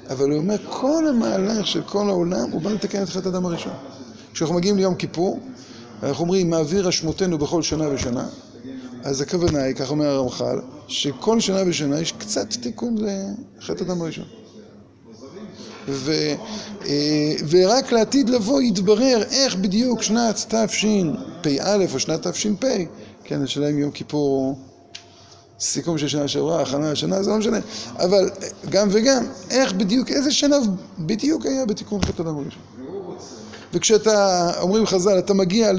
אבל הוא אומר, כל המהלך של כל העולם, הוא בא לתקן את חטא אדם הראשון. כשאנחנו מגיעים ליום כיפור, אנחנו אומרים, מעביר אשמותינו בכל שנה ושנה, אז הכוונה היא, כך אומר הרמח"ל, שכל שנה ושנה יש קצת תיקון לחטא אדם הראשון. אה, ורק לעתיד לבוא יתברר איך בדיוק שנת תשפ"א או שנת תש"פ, כן, השאלה אם יום כיפור סיכום של שנה שעברה, הכנה לשנה, זה לא משנה, אבל גם וגם, איך בדיוק, איזה שנה בדיוק היה בתיקון חטא אדם הראשון. וכשאתה, אומרים חז"ל, אתה מגיע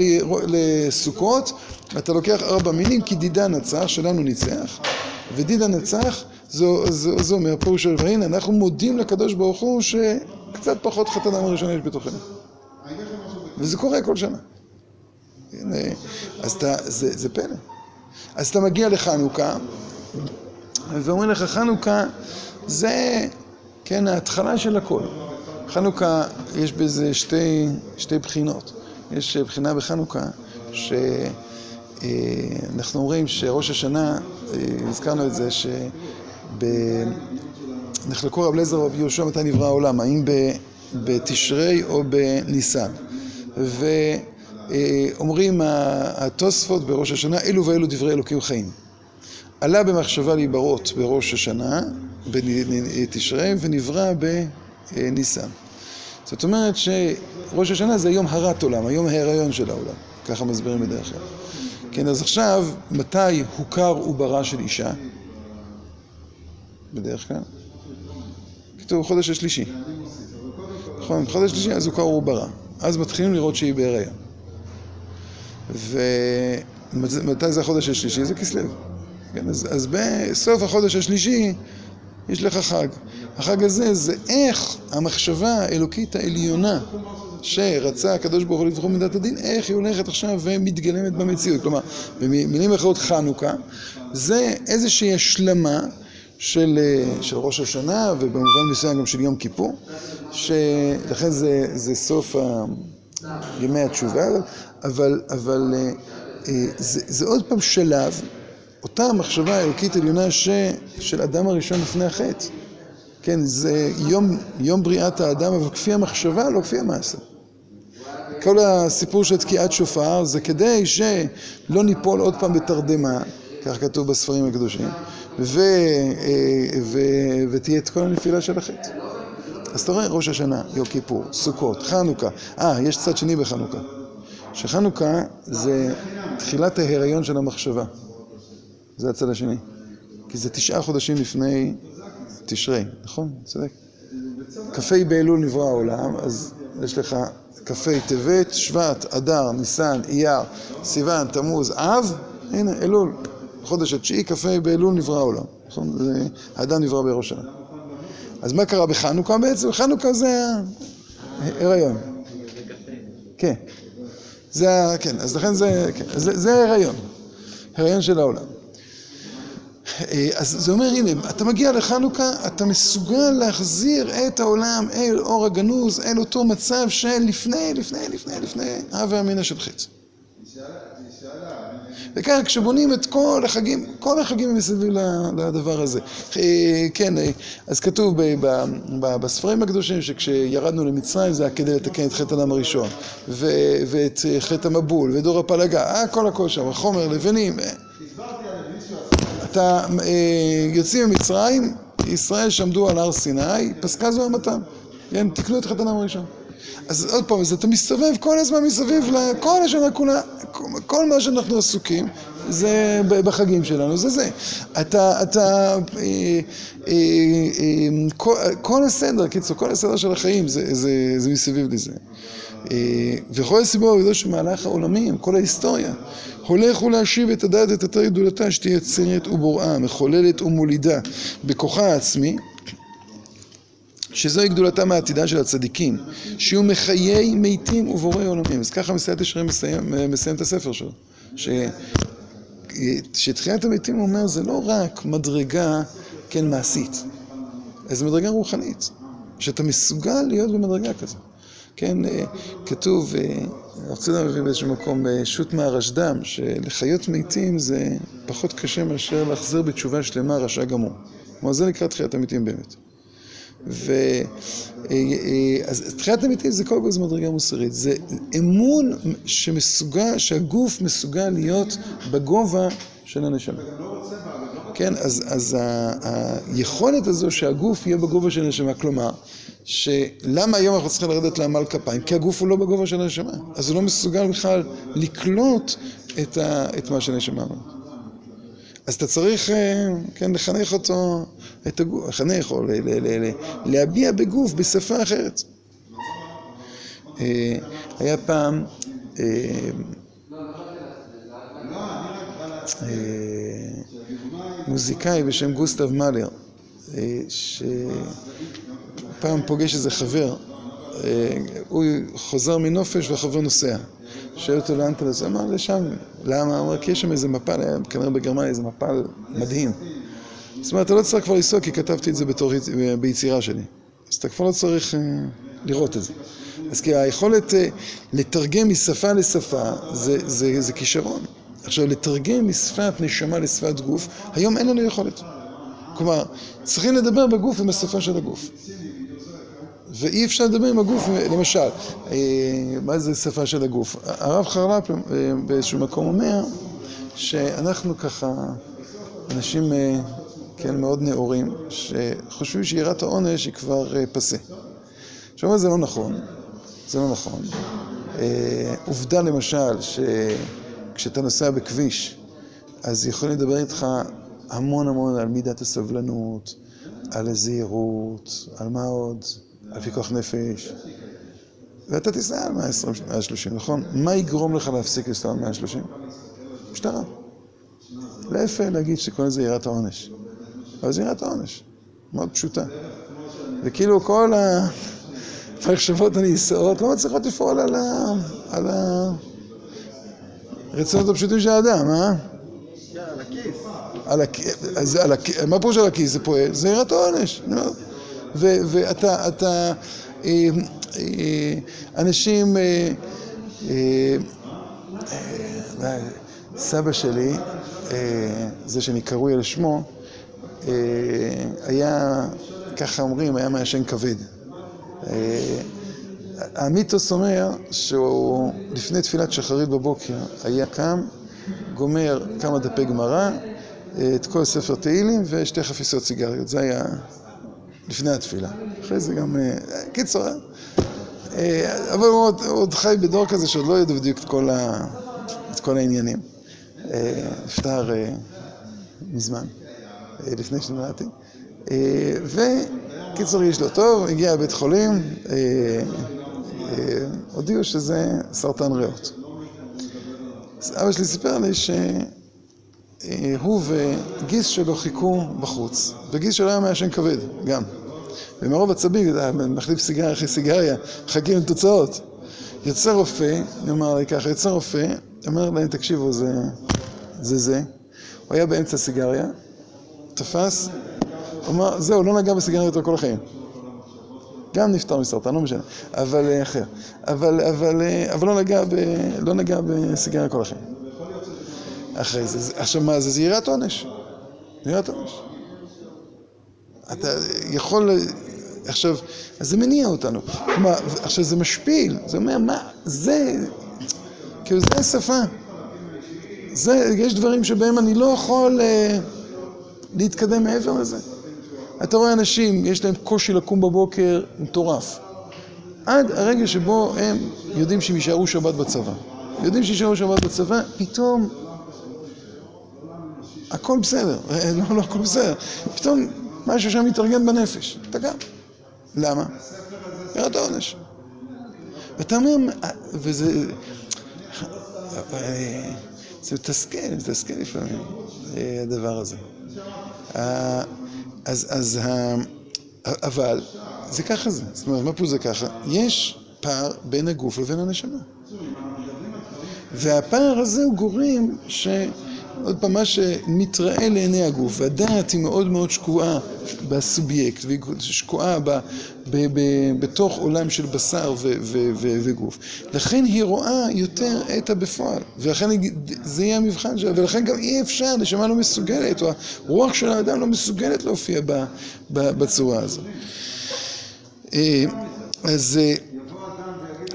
לסוכות, אתה לוקח ארבע מינים, כי דידה נצח, שלנו ניצח, ודידה נצח, זה אומר של והנה, אנחנו מודים לקדוש ברוך הוא שקצת פחות חטא אדם הראשון יש בתוכנו. וזה קורה כל שנה. אז אתה, זה, זה פלא. אז אתה מגיע לחנוכה, ואומרים לך, חנוכה זה, כן, ההתחלה של הכל. חנוכה, יש בזה שתי, שתי בחינות. יש בחינה בחנוכה, שאנחנו אומרים שראש השנה, הזכרנו את זה, שנחלקו רב אליעזר ורבי יהושע מתי נברא העולם, האם בתשרי או בניסן. ואומרים התוספות בראש השנה, אלו ואלו דברי אלוקים חיים. עלה במחשבה להיברות בראש השנה, בתשרי, ונברא בניסן. זאת אומרת שראש השנה זה יום הרת עולם, היום ההיריון של העולם, ככה מסבירים בדרך כלל. כן, אז עכשיו, מתי הוכר עוברה של אישה? בדרך כלל. כתוב חודש השלישי. נכון, חודש השלישי אז הוכר עוברה. אז מתחילים לראות שהיא בהיריון. ומתי זה החודש השלישי? זה כסלו. כן, אז, אז בסוף החודש השלישי יש לך חג. החג הזה זה איך המחשבה האלוקית העליונה שרצה הקדוש ברוך הוא לבחור מידת הדין, איך היא הולכת עכשיו ומתגלמת במציאות. כלומר, במילים אחרות חנוכה, זה איזושהי השלמה של, של ראש השנה ובמובן מסוים גם של יום כיפור, שלכן זה, זה סוף ה... ימי התשובה, אבל, אבל זה, זה עוד פעם שלב אותה המחשבה האלוקית עליונה ש... של אדם הראשון לפני החטא. כן, זה יום, יום בריאת האדם, אבל כפי המחשבה, לא כפי המעשה. כל הסיפור של תקיעת שופר זה כדי שלא ניפול עוד פעם בתרדמה, כך כתוב בספרים הקדושים, ו... ו... ותהיה את כל הנפילה של החטא. אז אתה רואה ראש השנה, יום כיפור, סוכות, חנוכה. אה, יש צד שני בחנוכה. שחנוכה זה תחילת ההיריון של המחשבה. זה הצד השני. כי זה תשעה חודשים לפני תשרי, נכון? צודק. כ"ה באלול נברא העולם, אז יש לך כ"ה טבת, שבט, אדר, ניסן, אייר, סיוון, תמוז, אב, הנה, אלול. חודש התשיעי, כ"ה באלול נברא העולם. נכון? האדם נברא בראש שנה. אז מה קרה בחנוכה בעצם? חנוכה זה ההיריון. כן. זה, כן, אז לכן זה, כן, זה ההיריון, הריון של העולם. אה, אז זה אומר, הנה, אתה מגיע לחנוכה, אתה מסוגל להחזיר את העולם אל אור הגנוז, אל אותו מצב של לפני, לפני, לפני, לפני הווה אמינא של חטא. וככה כשבונים את כל החגים, כל החגים הם מסביב לדבר הזה. אה, כן, אה, אז כתוב בספרים הקדושים שכשירדנו למצרים זה היה כדי לתקן את חטא הדם הראשון, ואת חטא המבול, ודור הפלגה, הכל הכל שם, חומר, לבנים. אתה יוצאים ממצרים, ישראל שעמדו על הר סיני, פסקה זו המתם. כן, תקנו את חטא הדם הראשון. אז עוד פעם, אז אתה מסתובב כל הזמן מסביב לכל השנה כולה, כל מה שאנחנו עסוקים זה בחגים שלנו, זה זה. אתה, אתה, אה, אה, אה, כל, כל הסדר, קיצור, כל הסדר של החיים זה, זה, זה מסביב לזה. וכל הסיבור הגדול של מהלך העולמים, כל ההיסטוריה, הולך הוא להשיב את הדעת את אתר גדולתה שתהיה יצרת ובוראה, מחוללת ומולידה בכוחה העצמי שזוהי גדולתם העתידה של הצדיקים, שיהיו מחיי מתים ובוראי עולמים. אז ככה מסיעת ישרים מסיים, מסיים את הספר שלו. ש... שתחיית המתים אומר, זה לא רק מדרגה, כן, מעשית, איזו מדרגה רוחנית, שאתה מסוגל להיות במדרגה כזו. כן, כתוב, הרב צדק מביא באיזשהו מקום, שו"ת מהרשד"ם, שלחיות מתים זה פחות קשה מאשר להחזיר בתשובה שלמה רשע גמור. כלומר, זה נקרא תחיית המתים באמת. ו... אז תחיית המתים זה קודם כל זו מדרגה מוסרית, זה אמון שמסוגל, שהגוף מסוגל להיות בגובה של הנשמה. כן, אז, אז היכולת הזו שהגוף יהיה בגובה של הנשמה, כלומר, שלמה היום אנחנו צריכים לרדת לעמל כפיים? כי הגוף הוא לא בגובה של הנשמה, אז הוא לא מסוגל בכלל לקלוט את, ה, מה שהנשמה אמרה. אז אתה צריך, כן, לחנך אותו, לחנך או להביע בגוף בשפה אחרת. היה פעם מוזיקאי בשם גוסטב מאלר, שפעם פוגש איזה חבר, הוא חוזר מנופש והחבר נוסע. שואל אותו לאן אתה נוסע? אמר לשם. למה? הוא אומר, כי יש שם איזה מפל, היה כנראה בגרמניה איזה מפל מדהים. זאת אומרת, אתה לא צריך כבר לנסוע כי כתבתי את זה בתור, ביצירה שלי. אז אתה כבר לא צריך uh, לראות את זה. אז כי היכולת לתרגם משפה לשפה זה, זה, זה כישרון. עכשיו, לתרגם משפת נשמה לשפת גוף, היום אין לנו יכולת. כלומר, צריכים לדבר בגוף עם השפה של הגוף. ואי אפשר לדבר עם הגוף, למשל, מה זה שפה של הגוף? הרב חרל"פ באיזשהו מקום אומר שאנחנו ככה אנשים, כן, מאוד נאורים, שחושבים שיראת העונש היא כבר פסה. עכשיו, זה לא נכון, זה לא נכון. עובדה למשל, שכשאתה נוסע בכביש, אז יכולים לדבר איתך המון המון על מידת הסבלנות, על הזהירות, על מה עוד? על פיקוח נפש, ואתה תיסע על 120, 130, נכון? מה יגרום לך להפסיק לנסוע על 130? משטרה. יפה להגיד שקוראים לזה יראת העונש. אבל זה יראת העונש, מאוד פשוטה. וכאילו כל המחשבות הנישאות לא מצליחות לפעול על הרצונות הפשוטים של האדם, אה? על הכיס. על הכיס. מה פירוש על הכיס זה פועל? זה יראת העונש. ואתה, אתה, אנשים, סבא שלי, זה שאני קרוי על שמו, היה, ככה אומרים, היה מעשן כבד. המיתוס אומר שהוא לפני תפילת שחרית בבוקר היה קם, גומר כמה דפי גמרא, את כל ספר תהילים ושתי חפיסות סיגריות, זה היה לפני התפילה. אחרי זה גם, קיצור, אבל הוא עוד חי בדור כזה שעוד לא ידעו בדיוק את כל העניינים. נפטר מזמן, לפני שנולדתי. וקיצור, יש לו טוב, הגיע לבית חולים, הודיעו שזה סרטן ריאות. אבא שלי סיפר לי שהוא וגיס שלו חיכו בחוץ, וגיס שלו היה מעשן כבד, גם. ומרוב עצבים, מחליף סיגריה אחרי סיגריה, מחכים לתוצאות. יוצא רופא, נאמר לי ככה, יוצא רופא, אומר להם, תקשיבו, זה זה זה, הוא היה באמצע סיגריה, תפס, אמר, זהו, לא נגע בסיגריה יותר כל החיים. גם נפטר מסרטן, לא משנה, אבל אחר. אבל, אבל, אבל לא נגע, לא נגע בסיגריה כל החיים. אחרי זה, עכשיו מה זה? זה יראת עונש. יראת עונש. אתה יכול, עכשיו, אז זה מניע אותנו. כלומר, עכשיו זה משפיל, זה אומר, מה, זה, כאילו זה השפה. זה, יש דברים שבהם אני לא יכול להתקדם מעבר לזה. אתה רואה אנשים, יש להם קושי לקום בבוקר מטורף. עד הרגע שבו הם יודעים שהם יישארו שבת בצבא. יודעים שיישארו שבת בצבא, פתאום הכל בסדר. לא, לא הכל בסדר. פתאום משהו שם מתארגן בנפש. אתה גם. למה? ירד העונש. ואתה אומר, וזה... זה מתסכל, זה מתסכל לפעמים, הדבר הזה. אז, אז, אבל, זה ככה זה. זאת אומרת, מה פה זה ככה? יש פער בין הגוף לבין הנשמה. והפער הזה הוא גורם ש... עוד פעם, מה שמתראה לעיני הגוף, והדעת היא מאוד מאוד שקועה בסובייקט, והיא שקועה בתוך עולם של בשר וגוף. לכן היא רואה יותר את הבפועל, ולכן זה יהיה המבחן שלה, ולכן גם אי אפשר, נשמה לא מסוגלת, או הרוח של האדם לא מסוגלת להופיע בצורה הזאת. אז...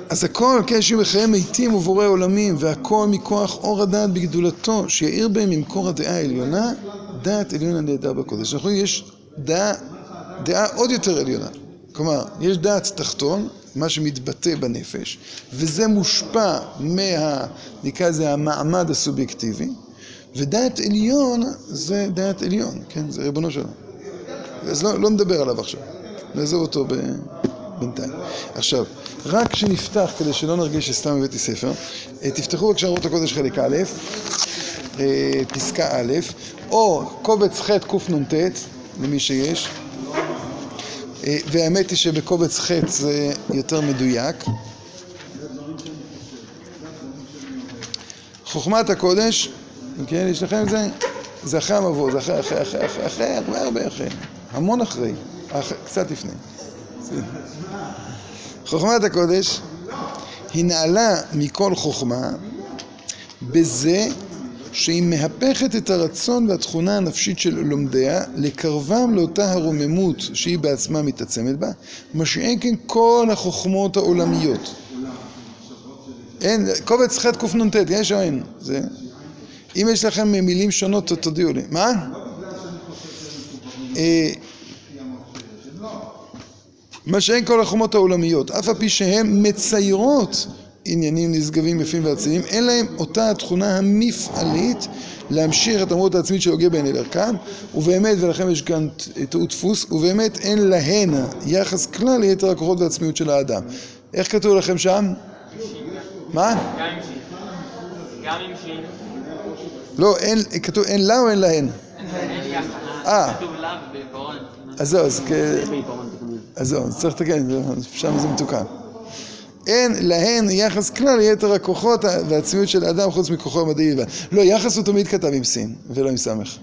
אז הכל, כן, שיהיו בחיי מתים ובורא עולמים, והכל מכוח אור הדעת בגדולתו, שיאיר בהם ממקור הדעה העליונה, דעת עליונה נהדר בקודש. רואים, יש דעה, דעה עוד יותר עליונה. כלומר, יש דעת תחתון, מה שמתבטא בנפש, וזה מושפע מה... נקרא לזה המעמד הסובייקטיבי, ודעת עליון זה דעת עליון, כן? זה ריבונו שלנו. אז לא, לא נדבר עליו עכשיו. נעזוב אותו ב... בינתיים. עכשיו, רק כשנפתח, כדי שלא נרגיש שסתם הבאתי ספר, תפתחו בבקשה אורות הקודש חלק א', פסקה א', או קובץ ח' קנ"ט, למי שיש, והאמת היא שבקובץ ח' זה יותר מדויק. חוכמת הקודש, כן, יש לכם את זה? זה אחרי המבוא, זה אחרי, אחרי, אחרי, אחרי, הרבה הרבה אחרי, המון אחרי, קצת לפני. חוכמת הקודש היא נעלה מכל חוכמה בזה שהיא מהפכת את הרצון והתכונה הנפשית של לומדיה לקרבם לאותה הרוממות שהיא בעצמה מתעצמת בה, מה שאין כן כל החוכמות העולמיות. אין, קובץ ח' קנ"ט, יש או אין? זה. אם יש לכם מילים שונות, תודיעו לי. מה? מה שאין כל החומות העולמיות, אף על פי שהן מציירות עניינים נשגבים יפים ואצילים, אין להם אותה התכונה המפעלית להמשיך את המהות העצמית של הוגה בעיני דרכם, ובאמת, ולכם יש כאן טעות דפוס, ובאמת אין להן יחס כלל ליתר הכוחות והעצמיות של האדם. איך כתוב לכם שם? מה? גם. לא, כתוב אין לה או אין להן? אין יחס. אה. כתוב לה ובעיפרון. אז זהו, אז אז זהו, צריך לתקן, שם זה מתוקן. אין להן יחס כלל ליתר הכוחות והעצמיות של האדם חוץ מכוחו המדעי בלבד. לא, יחס הוא תמיד כתב עם סין ולא עם סמך.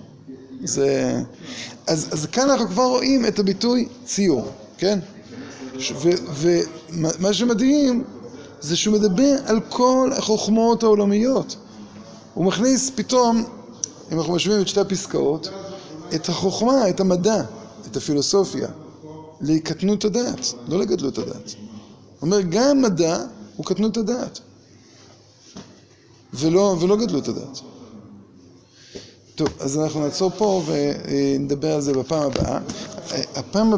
זה... אז, אז כאן אנחנו כבר רואים את הביטוי ציור, כן? ומה שמדהים זה שהוא מדבר על כל החוכמות העולמיות. הוא מכניס פתאום, אם אנחנו משווים את שתי הפסקאות, את החוכמה, את המדע, את הפילוסופיה, לקטנות הדעת, לא לגדלות הדעת. הוא אומר, גם מדע הוא קטנות הדעת, ולא, ולא גדלות הדעת. טוב, אז אנחנו נעצור פה ונדבר על זה בפעם הבאה. הפעם